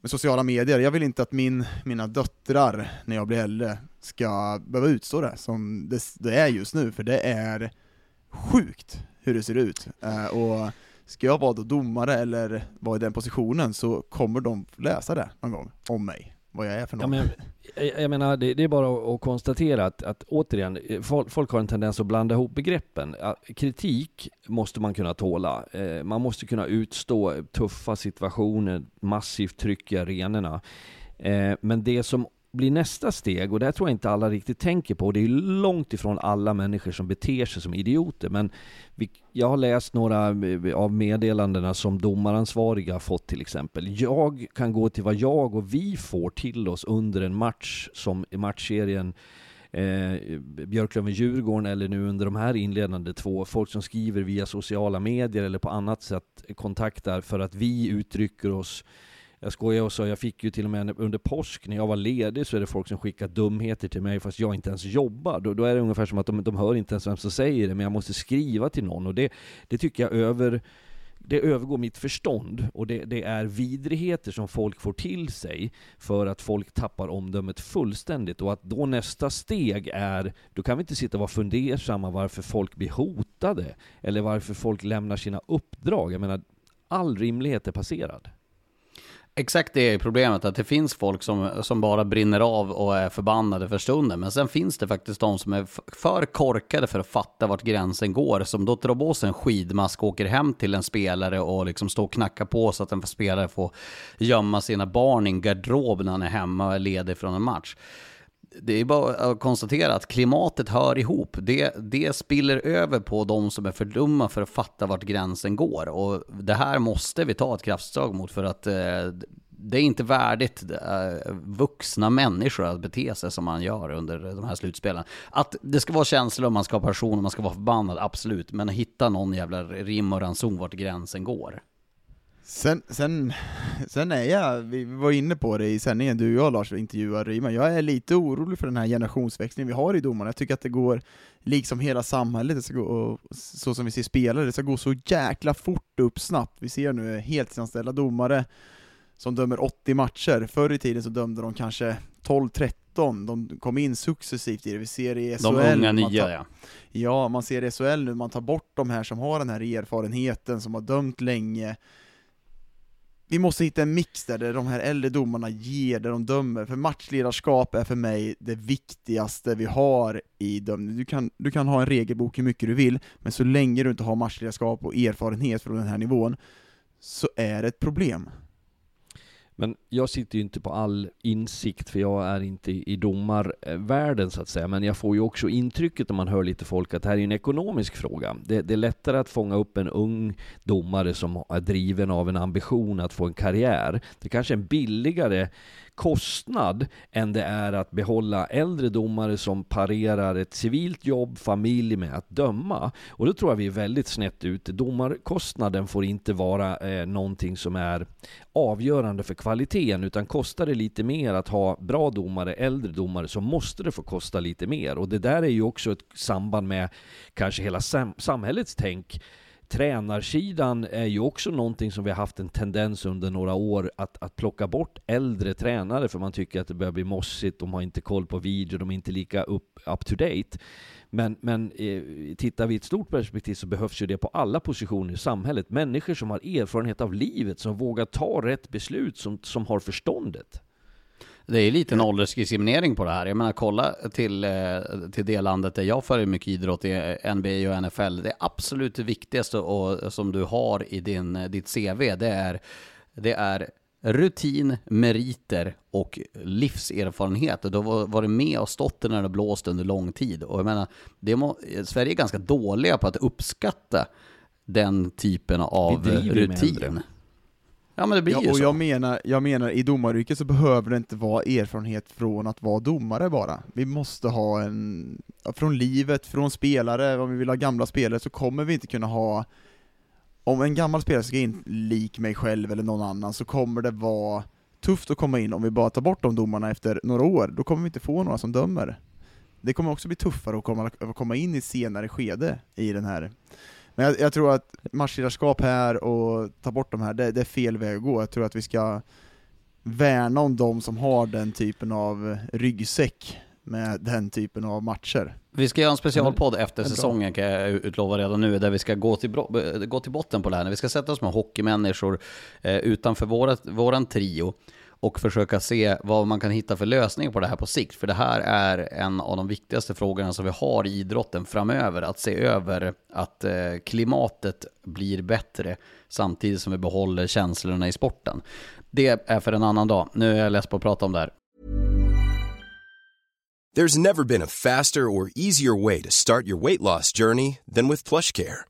S3: med sociala medier. Jag vill inte att min, mina döttrar, när jag blir äldre, ska behöva utstå det som det, det är just nu, för det är sjukt hur det ser ut. Eh, och ska jag vara då domare eller vara i den positionen så kommer de läsa det någon gång om mig, vad jag är för
S2: Ja,
S3: någon.
S2: men, <laughs> jag, jag menar, det, det är bara att, att konstatera att, att återigen, folk, folk har en tendens att blanda ihop begreppen. Kritik måste man kunna tåla. Eh, man måste kunna utstå tuffa situationer, massivt tryck i arenorna. Eh, men det som blir nästa steg? Och det här tror jag inte alla riktigt tänker på. och Det är långt ifrån alla människor som beter sig som idioter. Men vi, jag har läst några eh, av meddelandena som domaransvariga har fått till exempel. Jag kan gå till vad jag och vi får till oss under en match som i matchserien eh, Björklöven-Djurgården eller nu under de här inledande två, folk som skriver via sociala medier eller på annat sätt kontaktar för att vi uttrycker oss jag skojar och sa, jag fick ju till och med under påsk när jag var ledig så är det folk som skickar dumheter till mig fast jag inte ens jobbar. Då, då är det ungefär som att de, de hör inte ens vem som säger det, men jag måste skriva till någon. Och det, det tycker jag över det övergår mitt förstånd och det, det, är vidrigheter som folk får till sig för att folk tappar omdömet fullständigt och att då nästa steg är, då kan vi inte sitta och vara fundersamma varför folk blir hotade eller varför folk lämnar sina uppdrag. Jag menar, all rimlighet är passerad.
S1: Exakt det är problemet, att det finns folk som, som bara brinner av och är förbannade för stunden. Men sen finns det faktiskt de som är för korkade för att fatta vart gränsen går. Som då drar på sig en skidmask och åker hem till en spelare och liksom står och knackar på så att en spelare får gömma sina barn i en garderob när han är hemma och är ledig från en match det är bara att konstatera att klimatet hör ihop. Det, det spiller över på de som är för dumma för att fatta vart gränsen går. Och det här måste vi ta ett kraftslag mot för att eh, det är inte värdigt eh, vuxna människor att bete sig som man gör under de här slutspelen. Att det ska vara känslor, man ska ha passion, man ska vara förbannad, absolut. Men hitta någon jävla rim och ranson vart gränsen går.
S3: Sen, sen, sen är jag, vi var inne på det i sändningen, du och jag Lars intervjuade Ryman, jag är lite orolig för den här generationsväxlingen vi har i domarna. Jag tycker att det går, liksom hela samhället, det ska gå, så som vi ser spelare, det ska gå så jäkla fort upp snabbt. Vi ser nu heltidsanställda domare som dömer 80 matcher. Förr i tiden så dömde de kanske 12-13, de kom in successivt i det. Vi ser i SHL.
S1: De unga nya tar, ja.
S3: Ja, man ser i SHL nu, man tar bort de här som har den här erfarenheten, som har dömt länge, vi måste hitta en mix där, där de här äldre domarna ger, det de dömer, för matchledarskap är för mig det viktigaste vi har i dömning. Du kan, du kan ha en regelbok hur mycket du vill, men så länge du inte har matchledarskap och erfarenhet från den här nivån, så är det ett problem.
S2: Men jag sitter ju inte på all insikt, för jag är inte i domarvärlden så att säga. Men jag får ju också intrycket när man hör lite folk att det här är en ekonomisk fråga. Det, det, är lättare att fånga upp en ung domare som är driven av en ambition att få en karriär. Det kanske är en billigare kostnad än det är att behålla äldre domare som parerar ett civilt jobb, familj med att döma. Och då tror jag vi är väldigt snett ute. Domarkostnaden får inte vara eh, någonting som är avgörande för kvaliteten, utan kostar det lite mer att ha bra domare, äldre domare, så måste det få kosta lite mer. Och det där är ju också ett samband med kanske hela sam samhällets tänk tränarsidan är ju också någonting som vi har haft en tendens under några år att, att plocka bort äldre tränare för man tycker att det börjar bli mossigt, de har inte koll på video, de är inte lika up, up to date. Men, men eh, tittar vi i ett stort perspektiv så behövs ju det på alla positioner i samhället. Människor som har erfarenhet av livet, som vågar ta rätt beslut, som, som har förståndet.
S1: Det är lite en åldersdiskriminering på det här. Jag menar, kolla till, eh, till det landet där jag följer mycket idrott, NBA och NFL. Det absolut viktigaste och, som du har i din, ditt CV, det är, det är rutin, meriter och livserfarenhet. Du har varit med och stått när det blåst under lång tid. Och jag menar, det må, Sverige är ganska dåliga på att uppskatta den typen av rutin.
S3: Ja men det blir ja, ju och så. Jag menar, jag menar, i domaryrket så behöver det inte vara erfarenhet från att vara domare bara. Vi måste ha en, från livet, från spelare, om vi vill ha gamla spelare så kommer vi inte kunna ha om en gammal spelare ska in lik mig själv eller någon annan så kommer det vara tufft att komma in om vi bara tar bort de domarna efter några år, då kommer vi inte få några som dömer. Det kommer också bli tuffare att komma, att komma in i senare skede i den här men jag, jag tror att matchledarskap här och ta bort de här, det, det, är fel väg att gå. Jag tror att vi ska värna om de som har den typen av ryggsäck med den typen av matcher.
S1: Vi ska göra en specialpodd efter säsongen kan jag utlova redan nu, där vi ska gå till, gå till botten på det här. Vi ska sätta oss med hockeymänniskor eh, utanför vårat, våran trio och försöka se vad man kan hitta för lösning på det här på sikt. För det här är en av de viktigaste frågorna som vi har i idrotten framöver. Att se över att eh, klimatet blir bättre samtidigt som vi behåller känslorna i sporten. Det är för en annan dag. Nu är jag less på att prata om det här.
S4: There's never been a faster or easier way to start your weight loss journey than with PlushCare.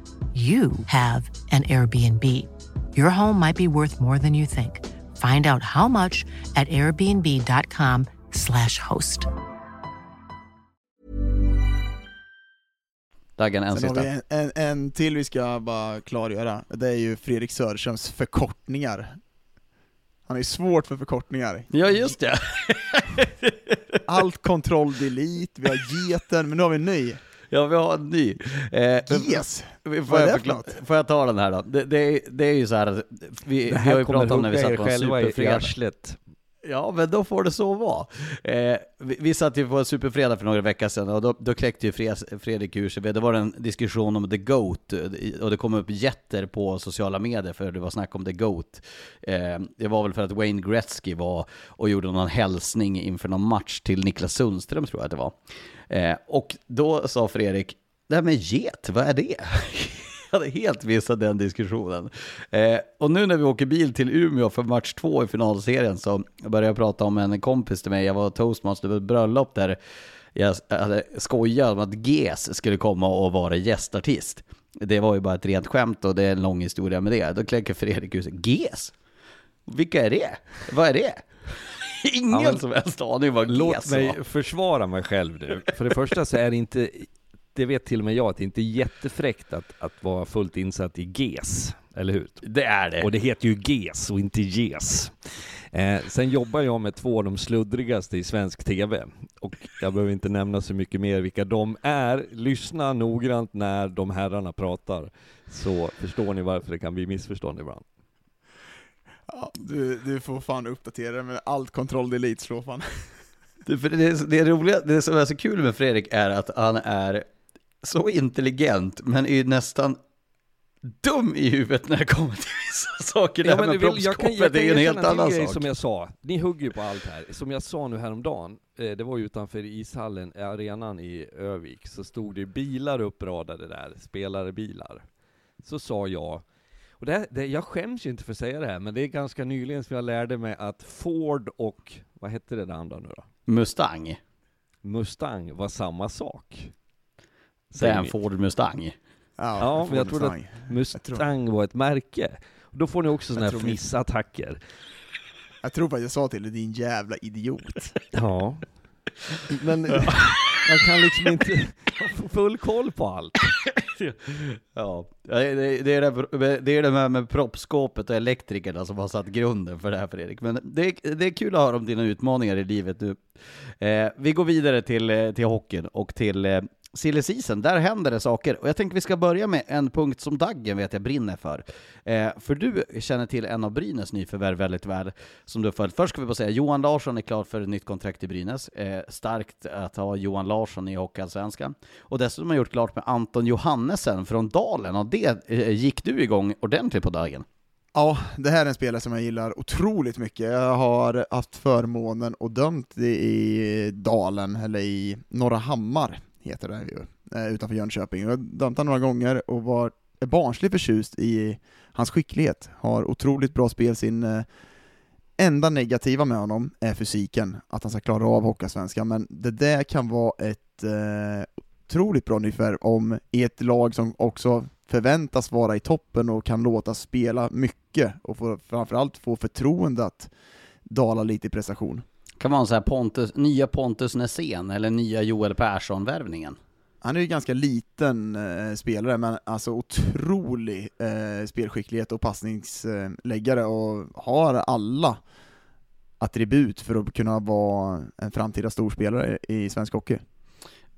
S5: you have an Airbnb. Your home might be worth more than you think. Find out how much at airbnb.com/slash host.
S1: Daggen, en
S3: Sen har
S1: sista.
S3: vi en, en, en till vi ska bara klargöra, det är ju Fredrik Söderströms förkortningar. Han är svårt för förkortningar.
S1: Ja, just det.
S3: Allt kontroll delete, vi har geten, men nu har vi en ny.
S1: Ja, vi har en ny. Eh,
S3: Yes!
S1: Får jag, förklara, får jag ta den här då? Det, det, är, det är ju så här, att vi, vi har ju pratat om när vi satt på en superfredag. Ja, men då får det så vara. Eh, vi, vi satt ju på en superfredag för några veckor sedan och då, då kläckte ju Fres- Fredrik ur sig. Det var en diskussion om The GOAT eh, och det kom upp jätter på sociala medier för det var snack om The GOAT. Eh, det var väl för att Wayne Gretzky var och gjorde någon hälsning inför någon match till Niklas Sundström tror jag att det var. Eh, och då sa Fredrik, det här med get, vad är det? <laughs> Jag hade helt missat den diskussionen. Eh, och nu när vi åker bil till Umeå för match två i finalserien så började jag prata om en kompis till mig, jag var toastmaster på ett bröllop där jag hade skojat om att GES skulle komma och vara gästartist. Det var ju bara ett rent skämt och det är en lång historia med det. Då kläcker Fredrik ut sig, GES? Vilka är det? Vad är det? <laughs> Ingen
S2: Ja, men-
S1: som helst aning vad
S2: Låt
S1: GES
S2: mig
S1: var.
S2: försvara mig själv nu. För det första så är det inte, det vet till och med jag, att det inte är jättefräckt att, att vara fullt insatt i GES, eller hur?
S1: Det är det.
S2: Och det heter ju GES och inte GES. Eh, sen jobbar jag med två av de sluddrigaste i svensk TV. Och jag behöver inte nämna så mycket mer vilka de är. Lyssna noggrant när de herrarna pratar, så förstår ni varför det kan bli missförstånd ibland.
S3: Ja, du, du får fan uppdatera men allt kontroll delete slår fan. <laughs>
S1: Det, för det, det, roliga, det som är så kul med Fredrik är att han är så intelligent, men är ju nästan dum i huvudet när det kommer till vissa saker. Det här med det är ju en helt annan
S2: grej
S1: sak.
S2: som jag sa. Ni hugger ju på allt här. Som jag sa nu häromdagen, eh, det var ju utanför ishallen, arenan i Övik, så stod det bilar uppradade där, spelarbilar. Så sa jag, och det, det, jag skäms ju inte för att säga det här, men det är ganska nyligen som jag lärde mig att Ford och, vad hette det där andra nu då?
S1: Mustang.
S2: Mustang var samma sak.
S1: Det är en. Ford Mustang.
S2: Ja, men jag trodde att Mustang var ett märke. Och då får ni också sådana här fnissattacker.
S3: Jag tror att jag sa till dig, din jävla idiot.
S2: Ja. Men <laughs> man kan liksom inte ha full koll på allt.
S1: Ja, det, det, är det, det är det här med proppskåpet och elektrikerna som har satt grunden för det här Fredrik. Men det, är- det är kul att höra om dina utmaningar i livet nu. Eh, vi går vidare till, eh, till hockeyn och till eh, silly season. Där händer det saker. Och jag tänker vi ska börja med en punkt som Daggen vet jag brinner för. Eh, för du känner till en av Brynäs nyförvärv väldigt väl, som du har följt. Först ska vi bara säga, Johan Larsson är klar för ett nytt kontrakt i Brynäs. Eh, starkt att ha Johan Larsson i Hockeyallsvenskan. Och dessutom har jag gjort klart med Anton Johannesen från Dalen, och det eh, gick du igång ordentligt på Daggen.
S3: Ja, det här är en spelare som jag gillar otroligt mycket. Jag har haft förmånen och dömt i Dalen, eller i Norra Hammar, heter det ju, eh, utanför Jönköping. Jag har dömt honom några gånger och var är barnsligt förtjust i hans skicklighet. Har otroligt bra spel. Sin eh, Enda negativa med honom är fysiken, att han ska klara av Hockeyallsvenskan, men det där kan vara ett eh, otroligt bra nyförvärv om i ett lag som också förväntas vara i toppen och kan låta spela mycket och få, framförallt få förtroende att dala lite i prestation.
S1: Kan man säga Pontus, nya Pontus Nässén eller nya Joel Persson-värvningen?
S3: han är ju ganska liten eh, spelare, men alltså otrolig eh, spelskicklighet och passningsläggare och har alla attribut för att kunna vara en framtida storspelare i svensk hockey.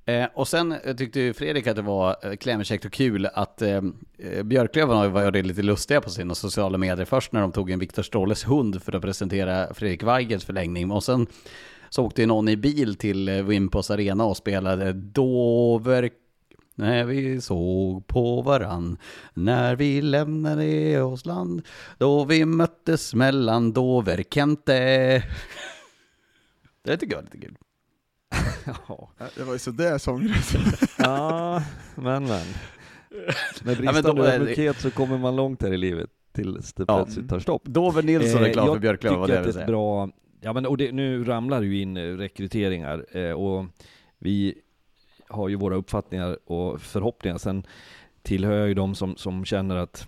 S1: Eh, och sen eh, tyckte ju Fredrik att det var eh, klämkäckt och kul att eh, eh Björklöven var lite lustiga på sina sociala medier. Först när de tog en Viktor Stråles hund för att presentera Fredrik Weigels förlängning. Och sen så åkte någon i bil till Wimpos Arena och spelade Dover när vi såg på varann, när vi lämnade oss land, då vi möttes mellan Dover-Kente. <laughs> Det tycker jag är lite kul
S3: ja. Det var ju sådär sångrätt.
S2: ja, men men. Med bristande ja, ödmjukhet så kommer man långt här i livet tills det plötsligt tar stopp.
S1: Dover Nilsson är klar eh, för Björklöven,
S2: vad det är ett bra, ja men och det, nu ramlar ju in rekryteringar eh, och vi har ju våra uppfattningar och förhoppningar. Sen tillhör jag ju de som, som känner att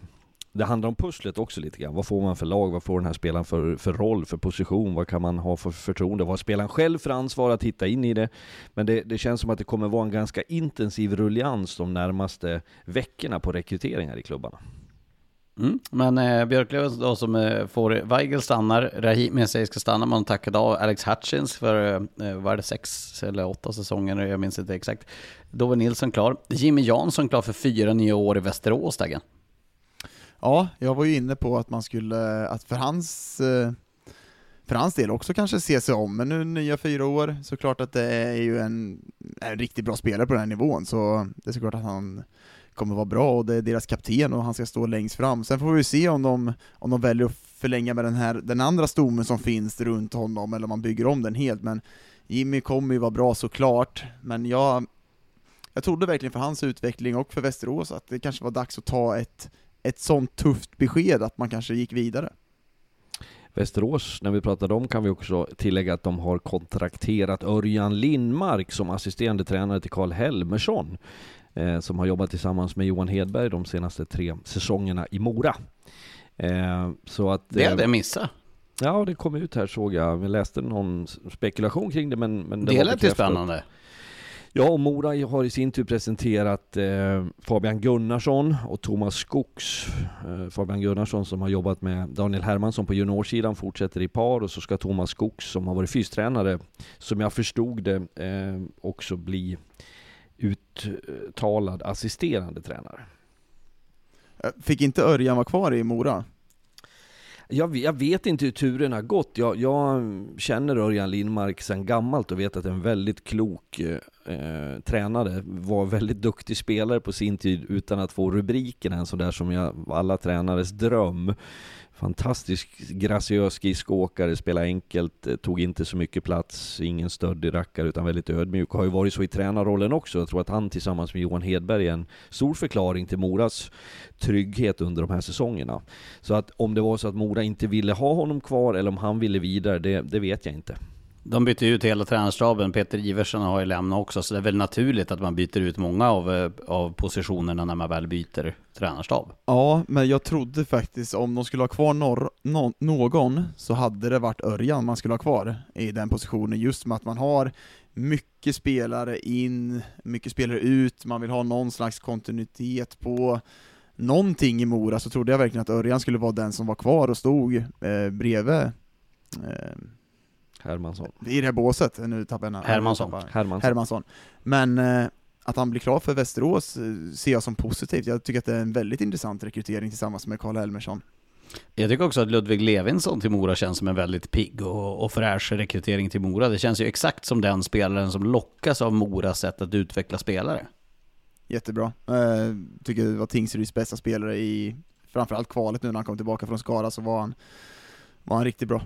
S2: det handlar om pusslet också lite grann. Vad får man för lag? Vad får den här spelaren för, för roll, för position? Vad kan man ha för förtroende? Vad har spelaren själv för ansvar att hitta in i det? Men det, det känns som att det kommer vara en ganska intensiv rullians de närmaste veckorna på rekryteringar i klubbarna.
S1: Mm. Men eh, Björklöven då som eh, får eh, Weigel stannar, Rahimi säger ska stanna, man tackade av Alex Hutchins för, eh, eh, var det sex eller åtta säsonger, jag minns inte exakt. Dove Nilsson klar. Jimmy Jansson klar för fyra nya år i Västerås, Dagen.
S3: Ja, jag var ju inne på att man skulle, att för hans eh, för hans del också kanske se sig om, men nu nya fyra år, så klart att det är ju en, en riktigt bra spelare på den här nivån, så det är såklart att han kommer vara bra och det är deras kapten och han ska stå längst fram. Sen får vi se om de, om de väljer att förlänga med den här, den andra stommen som finns runt honom, eller om man bygger om den helt, men Jimmy kommer ju vara bra såklart, men jag, jag trodde verkligen för hans utveckling och för Västerås att det kanske var dags att ta ett, ett sånt tufft besked att man kanske gick vidare.
S2: Västerås, när vi pratade om kan vi också tillägga att de har kontrakterat Örjan Lindmark som assisterande tränare till Karl Helmersson eh, som har jobbat tillsammans med Johan Hedberg de senaste tre säsongerna i Mora.
S1: Eh, så att, det hade jag missat.
S2: Ja, det kom ut här såg jag. Vi läste någon spekulation kring det, men, men det,
S1: det lät ju spännande.
S2: Ja, och Mora har i sin tur presenterat eh, Fabian Gunnarsson och Thomas Skogs. Eh, Fabian Gunnarsson som har jobbat med Daniel Hermansson på juniorsidan fortsätter i par och så ska Thomas Skogs som har varit fystränare, som jag förstod det, eh, också bli uttalad assisterande tränare.
S3: Eh, fick inte Örjan vara kvar i Mora?
S2: Jag, jag vet inte hur turen har gått. Jag, jag, känner Örjan Lindmark sedan gammalt och vet att en väldigt klok eh, eh tränare. Var väldigt duktig spelare på sin tid utan att få rubriken en sån där som jag, alla tränares dröm fantastisk graciös skridskoåkare, spelade enkelt, eh, tog inte så mycket plats, ingen stöddig rackare utan väldigt ödmjuk. Har ju varit så i tränarrollen också. Jag tror att han tillsammans med Johan Hedberg är en stor förklaring till Moras trygghet under de här säsongerna. Så att om det var så att Mora inte ville ha honom kvar eller om han ville vidare, det, det vet jag inte.
S1: De bytte ut hela tränarstaben. Peter Iversen har ju lämnat också, så det är väl naturligt att man byter ut många av, eh, av positionerna när man väl byter tränarstab.
S3: Ja, men jag trodde faktiskt om de skulle ha kvar norr, no, någon, så hade det varit Örjan man skulle ha kvar i den positionen, just med att man har mycket spelare in, mycket spelare ut, man vill ha någon slags kontinuitet på någonting i Mora, så trodde jag verkligen att Örjan skulle vara den som var kvar och stod eh, bredvid eh,
S2: Hermansson.
S3: I det här båset, nu tappar jag
S1: Hermansson.
S2: Hermansson.
S3: Hermansson. Men eh, att han blir klar för Västerås eh, ser jag som positivt. Jag tycker att det är en väldigt intressant rekrytering tillsammans med Karl Elmersson.
S1: Jag tycker också att Ludvig Levinsson till Mora känns som en väldigt pigg och, och fräsch rekrytering till Mora. Det känns ju exakt som den spelaren som lockas av Moras sätt att utveckla spelare.
S3: Jättebra. Eh, tycker det var Tingsryds bästa spelare i framförallt kvalet nu när han kom tillbaka från Skara så var han, var han riktigt bra.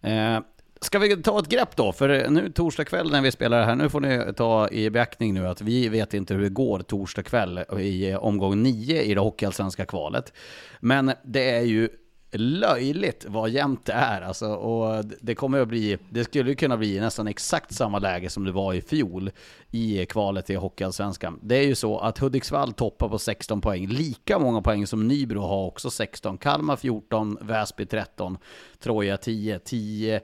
S1: Eh, Ska vi ta ett grepp då? För nu torsdag kväll när vi spelar här, nu får ni ta i beaktning nu att vi vet inte hur det går torsdag kväll i eh, omgång 9 i det hockeyallsvenska kvalet. Men det är ju löjligt vad jämnt det är alltså, och det kommer att bli, det skulle kunna bli nästan exakt samma läge som det var i fjol i kvalet i Hockeyallsvenskan. Det är ju så att Hudiksvall toppar på 16 poäng, lika många poäng som Nybro har också 16, Kalmar 14, Väsby 13, Troja 10, 10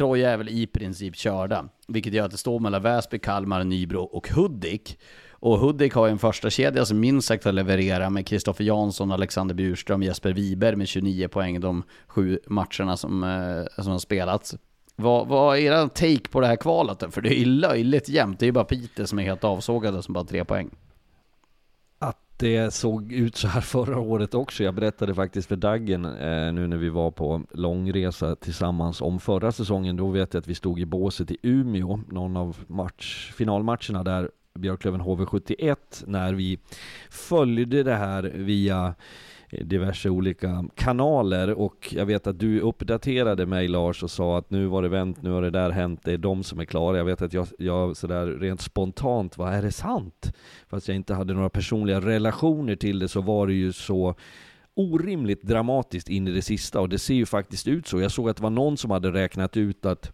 S1: Troja är väl i princip körda, vilket gör att det står mellan Väsby, Kalmar, Nybro och Hudik. Och Hudik har ju en första kedja som minst sagt har levererat med Kristoffer Jansson, Alexander Bjurström, Jesper Wiberg med 29 poäng de sju matcherna som, eh, som har spelats. Vad, vad är er take på det här kvalet då? För det är ju löjligt jämnt. Det är ju bara Piteå som är helt avsågade som bara har tre poäng.
S2: Det såg ut så här <laughs> förra året också. Jag berättade faktiskt för Daggen eh, nu när vi var på långresa tillsammans om förra säsongen. Då vet jag att vi stod i båset i Umeå, någon av match, finalmatcherna där, Björklöven HV71, när vi följde det här via diverse olika kanaler och jag vet att du uppdaterade mig Lars och sa att nu var det vänt, nu har det där hänt, det är de som är klara. Jag vet att jag, jag sådär rent spontant, vad är det sant? Fast jag inte hade några personliga relationer till det så var det ju så orimligt dramatiskt in i det sista och det ser ju faktiskt ut så. Jag såg att det var någon som hade räknat ut att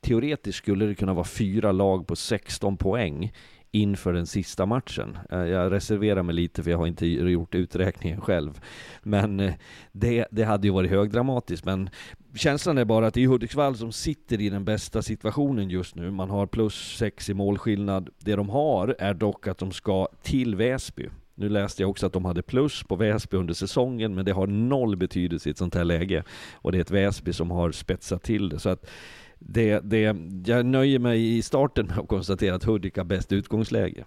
S2: teoretiskt skulle det kunna vara fyra lag på 16 poäng inför den sista matchen. Eh, jag reserverar mig lite för jag har inte gjort uträkningen själv. Men eh, det, det hade ju varit högdramatiskt. Men känslan är bara att det är Hudiksvall som sitter i den bästa situationen just nu. Man har plus sex i målskillnad. Det de har är dock att de ska till Väsby. Nu läste jag också att de hade plus på Väsby under säsongen, men det har noll betydelse i ett sånt här läge. Och det är ett Väsby som har spetsat till det. Så att det, det, jag nöjer mig i starten med att konstatera att Hudik har bäst utgångsläge.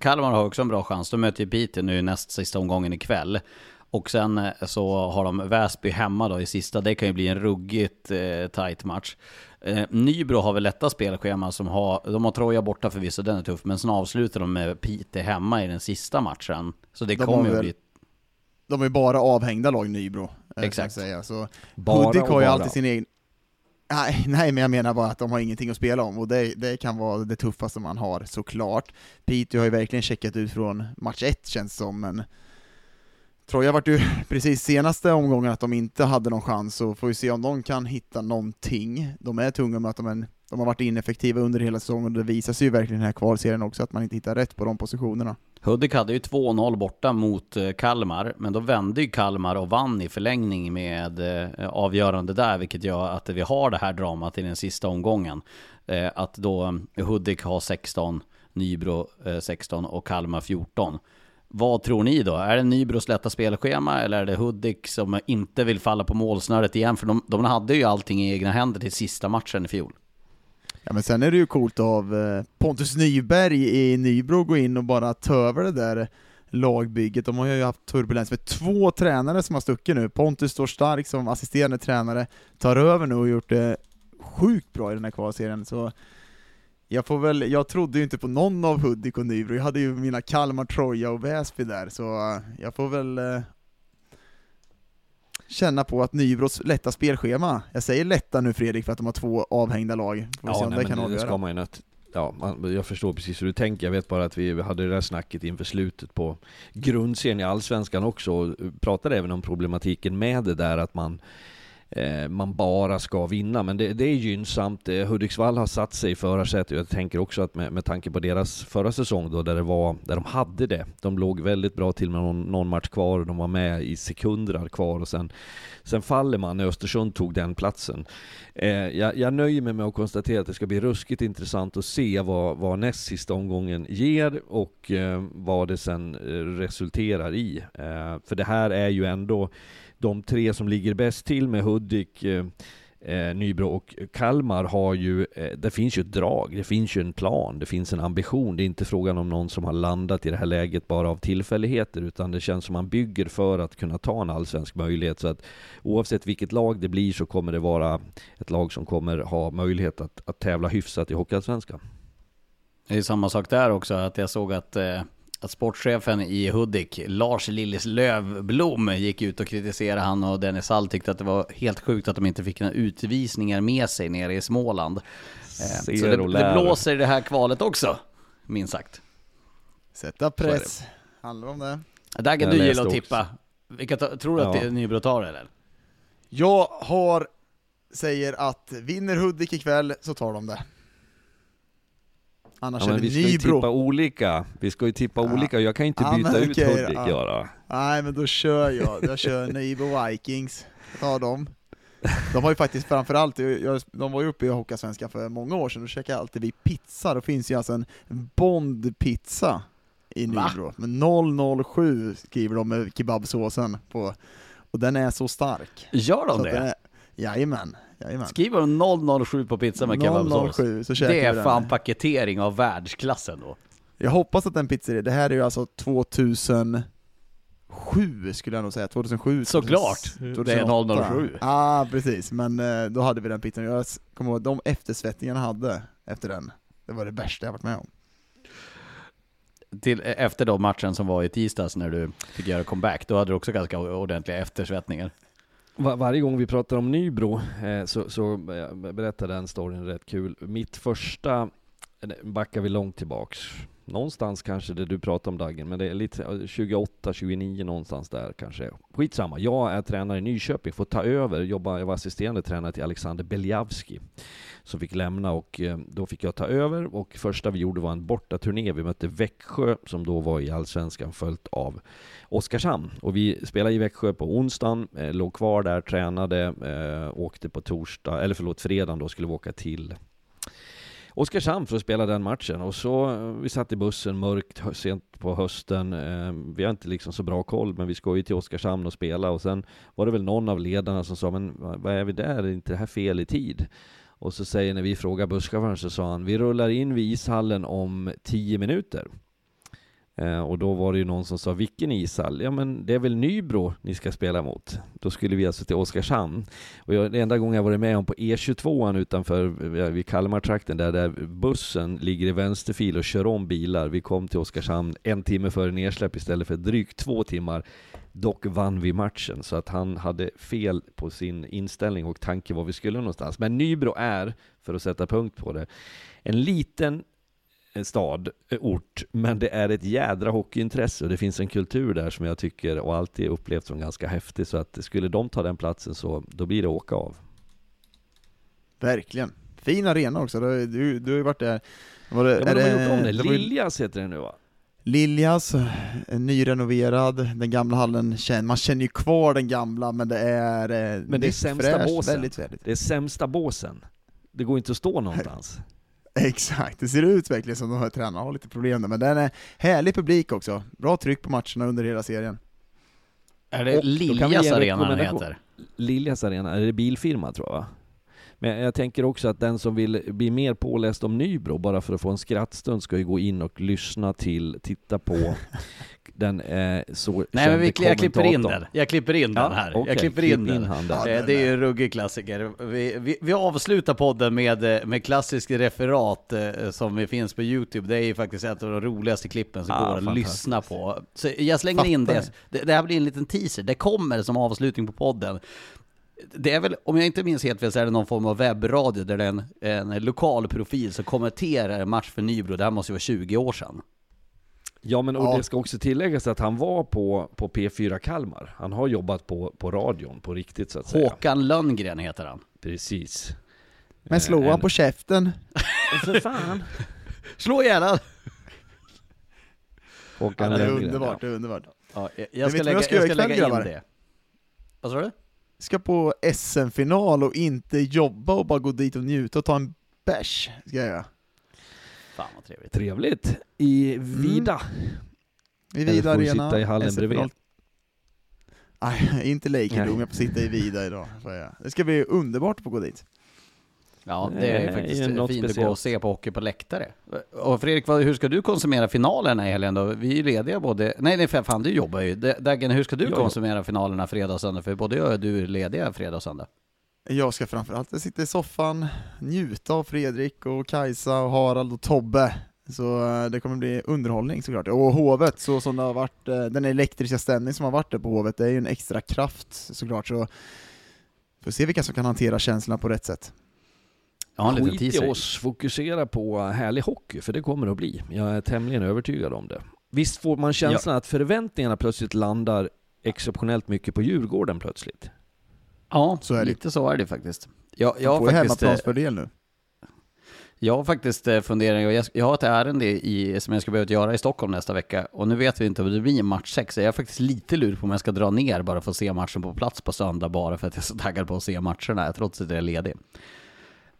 S1: Kalmar har också en bra chans. De möter ju Piteå nu näst sista omgången ikväll. Och sen eh, så har de Väsby hemma då i sista. Det kan ju bli en ruggigt eh, tight match. Eh, Nybro har väl lätta spelschema som har, de har Troja borta förvisso, den är tuff. Men sen avslutar de med Piteå hemma i den sista matchen. Så det
S3: De
S1: kommer ju bli...
S3: De är bara avhängda lag Nybro. Eh,
S1: Exakt.
S3: Säga. Så
S2: Bara
S3: Hudik har ju alltid sin egen... Nej, <laughs> nej, men jag menar bara att de har ingenting att spela om, och det, det kan vara det tuffaste man har, såklart. Piteå har ju verkligen checkat ut från match ett, känns som, men Troja vart ju <laughs> precis senaste omgången att de inte hade någon chans, så får vi se om de kan hitta någonting. De är tunga med att de, är, de har varit ineffektiva under hela säsongen, och det visar sig ju verkligen i den här kvalserien också, att man inte hittar rätt på de positionerna.
S1: Hudik hade ju 2-0 borta mot eh, Kalmar, men då vände ju Kalmar och vann i förlängning med eh, avgörande där, vilket gör att vi har det här dramat i den sista omgången. Eh, att då Hudik har 16, Nybro 16 och Kalmar 14. Vad tror ni då? Är det Nybros lätta spelschema eller är det Hudik som inte vill falla på målsnöret igen? För de, de hade ju allting i egna händer till sista matchen i fjol.
S3: Ja men sen är det ju coolt av eh, Pontus Nyberg i Nybro gå in och bara ta över det där lagbygget. De har ju haft turbulens med två tränare som har stuckit nu. Pontus står stark som assisterande tränare, tar över nu och gjort det sjukt bra i den här kvalserien. Så jag får väl, jag trodde ju inte på någon av Hudik och Nybro, jag hade ju mina Kalmar, Troja och Väsby där, så eh, jag får väl eh, känna på att Nybros lätta spelschema, jag säger lätta nu Fredrik för att de har två avhängda lag, får vi se om
S2: nej,
S3: det kan avgöra.
S2: ska man ju nöt. Ja, man, jag förstår precis hur du tänker. Jag vet bara att vi hade det där snacket inför slutet på grundserien i Allsvenskan också och pratade även om problematiken med det där att man Eh, man bara ska vinna, men det, det är gynnsamt. Eh, Hudiksvall har satt sig i förarsätet och jag tänker också att med, med tanke på deras förra säsong då, där, det var, där de hade det, de låg väldigt bra till med någon, någon match kvar och de var med i sekunder kvar och sen, sen faller man när Östersund tog den platsen. Eh, jag, jag nöjer mig med att konstatera att det ska bli ruskigt intressant att se vad, vad näst sista omgången ger och eh, vad det sen eh, resulterar i. Eh, för det här är ju ändå de tre som ligger bäst till med Hudik, eh, eh, Nybro och Kalmar har ju, eh, det finns ju ett drag, det finns ju en plan, det finns en ambition. Det är inte frågan om någon som har landat i det här läget bara av tillfälligheter, utan det känns som man bygger för att kunna ta en allsvensk möjlighet. Så att oavsett vilket lag det blir så kommer det vara ett lag som kommer ha möjlighet att, att tävla hyfsat i Hockeyallsvenskan.
S1: Det är samma sak där också, att jag såg att, eh, att sportchefen i Hudik, Lars Lillis Lövblom, gick ut och kritiserade han och Dennis Hall tyckte att det var helt sjukt att de inte fick några utvisningar med sig nere i Småland. Eh,
S2: Ser
S1: så det, det blåser i det här kvalet också, minst sagt.
S3: Sätta press, handlar om det.
S1: Daggen,
S2: Jag
S1: du gillar att tippa. Vilka ta- tror du att
S2: Ja.
S1: det är Nybro tar eller?
S3: Jag har, säger att vinner Hudik ikväll så tar de det. Annars
S2: Ja,
S3: är
S2: men
S3: det
S2: vi ska ju
S3: Nybro.
S2: tippa olika. Vi ska ju tippa
S3: Ja.
S2: olika. Jag kan inte
S3: Ja,
S2: byta
S3: men
S2: ut
S3: okej,
S2: Hudik
S3: ja.
S2: göra.
S3: Nej men då kör jag, jag kör Nybro Vikings, tar dem. De var ju faktiskt framförallt, jag, de var ju uppe i Hockeyallsvenskan för många år sedan, då käkade alltid vi pizza, då finns ju alltså en Bond-pizza i
S1: Va?
S3: Nybro. Men 007 skriver de med kebabsåsen på, och den är så stark.
S1: Gör de
S3: så
S1: det?
S3: Är, jajamän, jajamän.
S1: Skriver de 007 på pizza med kebabsås?
S3: 007 så käkar
S1: Det
S3: vi
S1: är
S3: den.
S1: fan paketering av världsklassen då.
S3: Jag hoppas att den pizzerian, det här är ju alltså 2007 skulle jag nog säga, 2007
S1: Såklart,
S3: 2008.
S1: det är 007.
S3: Ja, ah, precis, men eh, då hade vi den pizzan, jag kommer ihåg de eftersvettningarna jag hade efter den, det var det värsta jag varit med om.
S1: Till, efter då matchen som var i tisdags när du fick göra comeback, då hade du också ganska ordentliga eftersvettningar.
S2: Var, varje gång vi pratar om Nybro eh, så, så eh, berättar den storyn rätt kul. Mitt första, eh, backar vi långt tillbaks, någonstans kanske det du pratade om Daggen, men det är lite 28, 29 någonstans där kanske. Skitsamma, jag är tränare i Nyköping, får ta över, jobba, jag var assisterande tränare till Alexander Beljavski som fick lämna och eh, då fick jag ta över och första vi gjorde var en bortaturné. Vi mötte Växjö som då var i Allsvenskan följt av Oskarshamn. Och vi spelade i Växjö på onsdagen, eh, låg kvar där, tränade, eh, åkte på torsdag, eller förlåt, fredagen då skulle vi åka till Oskarshamn för att spela den matchen. Och så, eh, vi satt i bussen mörkt, sent på hösten. Eh, vi har inte liksom så bra koll, men vi ska ju till Oskarshamn och spela. Och sen var det väl någon av ledarna som sa, men vad är vi där? Är inte det här fel i tid? Och så säger, när vi frågar busschauffören, så sa han, vi rullar in vid ishallen om 10 minuter. Eh, och då var det ju någon som sa, vilken ishall? Ja men det är väl Nybro ni ska spela mot? Då skulle vi alltså till Oskarshamn. Och jag, det enda gången jag varit med om på E22 utanför, vid Kalmartrakten, där, där bussen ligger i vänsterfil och kör om bilar. Vi kom till Oskarshamn en timme före nedsläpp istället för drygt två timmar. Dock vann vi matchen, så att han hade fel på sin inställning och tanke var vi skulle någonstans. Men Nybro är, för att sätta punkt på det, en liten stad, eh, ort, men det är ett jädra hockeyintresse och det finns en kultur där som jag tycker och alltid upplevt som ganska häftig. Så att skulle de ta den platsen så då blir det åka av.
S3: Verkligen. Fin arena också, du, du, du har ju varit där. Var det,
S2: Ja, men de har gjort om det.
S3: det
S2: Liljas heter det nu va?
S3: Liljas, eh, nyrenoverad, den gamla hallen, man känner ju kvar den gamla men det är... eh,
S2: Men det är sämsta
S3: fräscht,
S2: båsen.
S3: Väldigt, väldigt.
S2: Det är sämsta båsen. Det går inte att stå någonstans. <laughs> <laughs>
S3: Exakt, det ser ut verkligen som de här tränarna har lite problem där, men den är härlig publik också. Bra tryck på matcherna under hela serien.
S1: Är det Liljas arena den heter?
S2: Liljas arena, är det bilfirma tror jag va? Men jag tänker också att den som vill bli mer påläst om Nybro, bara för att få en skrattstund, ska ju gå in och lyssna till, titta på <laughs> den eh, så
S1: Nej men vi, jag klipper in den. Jag klipper in den här.
S2: okej,
S1: jag klipper
S2: klipp
S1: in den.
S2: där.
S1: Eh, Det är ju en ruggig klassiker. Vi, vi, vi avslutar podden med, eh, med klassisk referat eh, som finns på Youtube. Det är ju faktiskt ett av de roligaste klippen som
S2: Ah,
S1: går att lyssna på. Så jag slänger in
S3: Fattar
S1: det. det. Det här blir en liten teaser. Det kommer som avslutning på podden. Det är väl, om jag inte minns helt fel, så är det någon form av webbradio där det är en, en lokal profil som kommenterar en match för Nybro. Det här måste ju vara 20 år sedan.
S2: Ja men och
S3: Ja.
S2: det ska också tilläggas att han var på, på P4 Kalmar. Han har jobbat på, på radion på riktigt så att säga.
S1: Håkan Lönngren heter han.
S2: Precis.
S3: Men slå
S2: Eh,
S3: han
S2: en-
S3: på käften. <laughs>
S2: För fan!
S1: Slå gärna!
S2: Håkan
S3: Ja, det är
S2: Lönngren,
S3: underbart, det är underbart.
S1: Ja, jag, jag ska lägga,
S3: jag
S1: jag
S3: ska göra
S1: ska lägga in
S3: grabbar?
S1: det. Vad sa du?
S3: Ska på SM-final och inte jobba och bara gå dit och njuta och ta en bärs, ska jag göra.
S1: Fan vad trevligt.
S2: Trevligt. I Vida.
S3: I
S2: Eller
S3: Vida
S2: får du
S3: Arena.
S2: sitta i hallen
S3: SM-final.
S2: bredvid?
S3: Nej, inte Lake
S2: Nej.
S3: Room, jag får sitta i Vida idag. får jag. Det ska bli underbart att få gå dit.
S1: Ja,
S2: Det
S1: är
S2: är
S1: faktiskt
S2: ju något
S1: fint att gå
S2: speciellt.
S1: och se på hockey på läktare. Och Fredrik, vad, hur ska du konsumera finalerna i helgen då? Vi är ju lediga både... Nej, nej för fan, du jobbar ju. D- Daggen, hur ska du
S2: Ja, ja.
S1: konsumera finalerna fredag och söndag? För både jag och du är lediga fredag och söndag.
S3: Jag ska framförallt sitta i soffan, njuta av Fredrik och Kajsa och Harald och Tobbe. Så eh, det kommer bli underhållning såklart. Och Hovet, så som det har varit, eh, den elektriska stämning som har varit där på Hovet, det är ju en extra kraft såklart. Så får se vilka som kan hantera känslorna på rätt sätt.
S1: Ja, en liten
S2: Skit i oss, fokusera på härlig hockey, för det kommer det att bli. Jag är tämligen övertygad om det. Visst får man känslan att förväntningarna plötsligt landar exceptionellt mycket på Djurgården plötsligt?
S1: Ja,
S3: Så
S1: lite så är det faktiskt. Jag,
S3: Jag
S1: jag
S3: får
S1: faktiskt... eh,
S3: hemmaplansfördel nu.
S1: Jag har faktiskt eh, funderat, jag, jag har ett ärende i, som jag ska behöva göra i Stockholm nästa vecka och nu vet vi inte om det blir match 6, så jag är faktiskt lite lur på om jag ska dra ner bara för att se matchen på plats på söndag bara för att jag är så taggad på att se matcherna, trots att jag är ledig.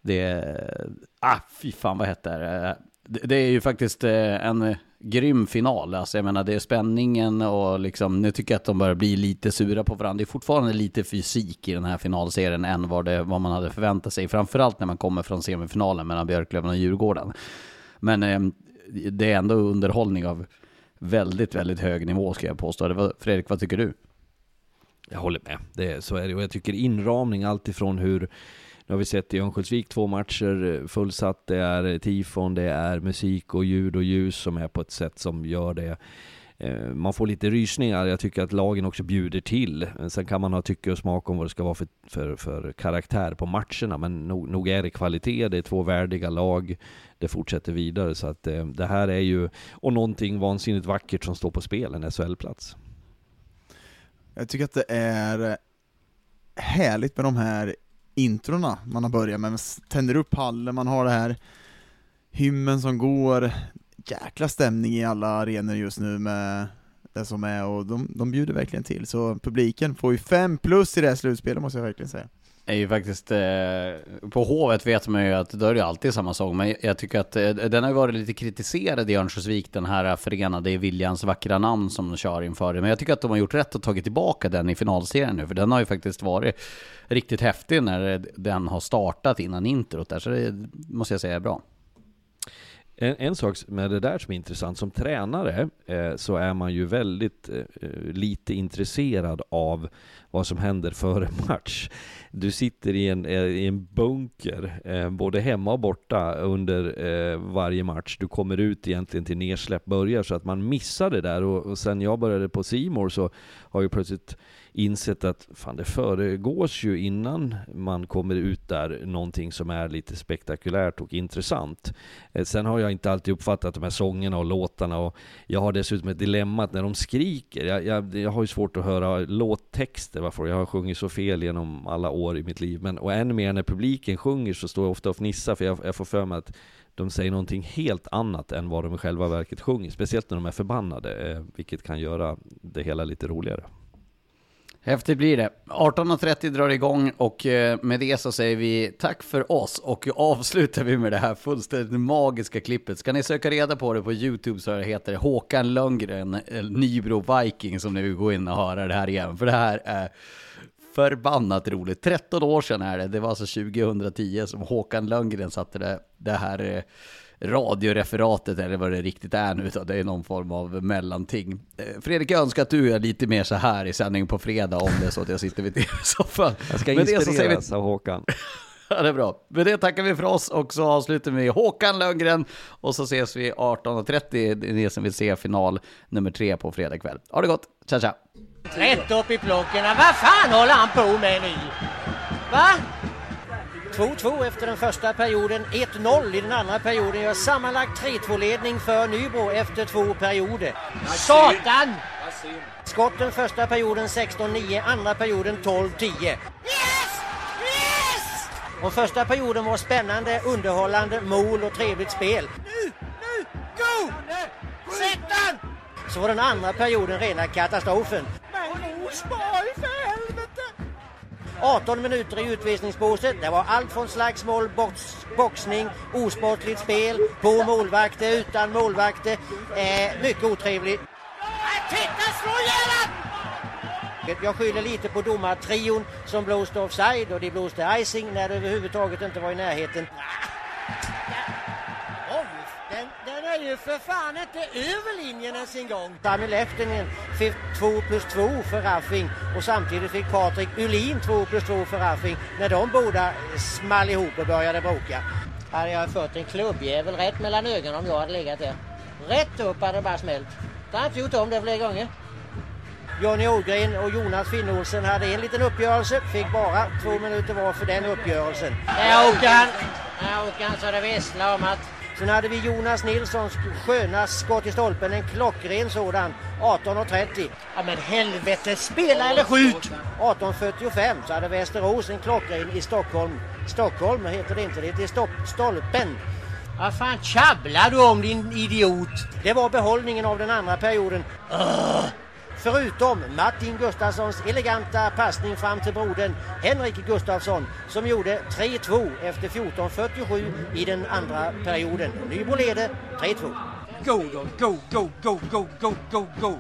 S1: Det är, ah fy fan vad hett det är. Det, det är ju faktiskt eh, en grym final. Alltså jag menar, det är spänningen och liksom, nu tycker jag att de börjar bli lite sura på varandra. Det är fortfarande lite fysik i den här finalserien än vad, det, vad man hade förväntat sig. Framförallt när man kommer från semifinalen mellan Björklöven och Djurgården. Men eh, det är ändå underhållning av väldigt, väldigt hög nivå ska jag påstå. Fredrik, vad tycker du?
S2: Jag håller med, det, så är det. Och jag tycker inramning alltifrån hur nu har vi sett i Örnsköldsvik två matcher eh, fullsatt, det är eh, tifon, det är musik och ljud och ljus som är på ett sätt som gör det eh, man får lite rysningar, jag tycker att lagen också bjuder till. Sen kan man ha tycke och smak om vad det ska vara för, för, för karaktär på matcherna, men nog, nog, är det kvalitet, det är två värdiga lag, det fortsätter vidare. Så att det här är ju, och någonting vansinnigt vackert som står på spel, en SHL-plats.
S3: Jag tycker att det är härligt med de här introna man har börjat med, man tänder upp hallen, man har det här hymnen som går, jäkla stämning i alla arenor just nu med det som är, och de, de bjuder verkligen till, så publiken får ju fem plus i det här slutspelet måste jag verkligen säga
S1: är ju faktiskt, eh, på Hovet vet man ju att då är det alltid samma sång, men jag tycker att eh, den har ju varit lite kritiserad i Örnsköldsvik, den här förenade i Viljans vackra namn som de kör inför det. Men jag tycker att de har gjort rätt och tagit tillbaka den i finalserien nu, för den har ju faktiskt varit riktigt häftig när den har startat innan introt där, så det måste jag säga är bra.
S2: En, en, sak med det där som är intressant, som tränare eh, så är man ju väldigt eh, eh lite intresserad av vad som händer före <laughs> match. Du sitter i en, eh, i en bunker, eh, både hemma och borta under eh, varje match. Du kommer ut egentligen till nedsläpp börjar, så att man missar det där. Och, och sen jag började på Simor så har jag plötsligt insett att fan, det föregås ju innan man kommer ut där någonting som är lite spektakulärt och intressant. Eh, sen har jag inte alltid uppfattat de här sångerna och låtarna och jag har dessutom ett dilemma att när de skriker, jag, jag, jag har ju svårt att höra låttexter, varför. Jag har sjungit så fel genom alla år i mitt liv, men och än mer när publiken sjunger så står jag ofta och fnissar för jag, jag får för mig att de säger någonting helt annat än vad de i själva verket sjunger, speciellt när de är förbannade, eh, vilket kan göra det hela lite roligare.
S1: Häftigt blir det. 18.30 drar igång och eh, med det så säger vi tack för oss och avslutar vi med det här fullständigt magiska klippet. Ska ni söka reda på det på YouTube så heter det Håkan Lundgren, eh, Nybro Viking som ni vill gå in och höra det här igen. För det här är förbannat roligt. 13 år sedan är det, det var alltså 2010 som Håkan Lundgren satte det, det här eh, radioreferatet eller vad det riktigt är nu, utan det är någon form av mellanting. Eh, Fredrik, jag önskar att du är lite mer så här i sändning på fredag om det är så att jag sitter vid tv-soffan.
S2: Jag ska inspireras av Håkan. <laughs>
S1: Ja, det är bra. Med det tackar vi för oss och så avslutar vi Håkan Lundgren och så ses vi 18.30, det är ni som vill se final nummer tre på fredag kväll. Ha det gott, tja tja!
S6: Rätt upp i plocken, vad fan håller han på med nu? Va? 2-2 efter den första perioden, 1-0 i den andra perioden. Gör sammanlagt 3-2-ledning för Nybro efter två perioder. Satan! Skotten första perioden 16-9, andra perioden 12-10. Yes! Yes! Och första perioden var spännande, underhållande, mål och trevligt spel. Nu, nu, go! Sätt den! Så var den andra perioden rena katastrofen. Men Osborg! 18 minuter i utvisningsbåset. Det var allt från slagsmål, box, boxning, osportligt spel, på målvakter, utan målvakter. Eh, mycket otrevligt. Titta, slå ihjäl Jag skyller lite på domartrion som blåste offside och de blåste icing när det överhuvudtaget inte var i närheten är ju för fan inte över linjen ens en gång. Sami Lehtinen fick 2 plus 2 för Raffing och samtidigt fick Patrik Ulin 2 plus 2 för Raffing när de båda small ihop och började bråka. Hade jag fått en klubbjävel rätt mellan ögonen om jag hade legat där. Rätt upp hade det bara smält. Jag har inte gjort om det flera gånger. Johnny Ågren och Jonas Finnolsen hade en liten uppgörelse, fick bara två minuter var för den uppgörelsen. Där åker han! Där åker han så det visslar om att Sen hade vi Jonas Nilssons sköna skott i stolpen, en klockren sådan, 18.30. Ja men helvete, spela eller skjut! 18.45 så hade Västerås en klockren i Stockholm. Stockholm heter det inte, det heter Stopp, Stolpen. Vad fan tjabblar du om din idiot? Det var behållningen av den andra perioden. Ugh. Förutom Martin Gustafssons eleganta passning fram till brodern Henrik Gustafsson som gjorde 3-2 efter 14.47 i den andra perioden. Nybro leder 3-2.
S7: Go go, go, go, go, go, go, go!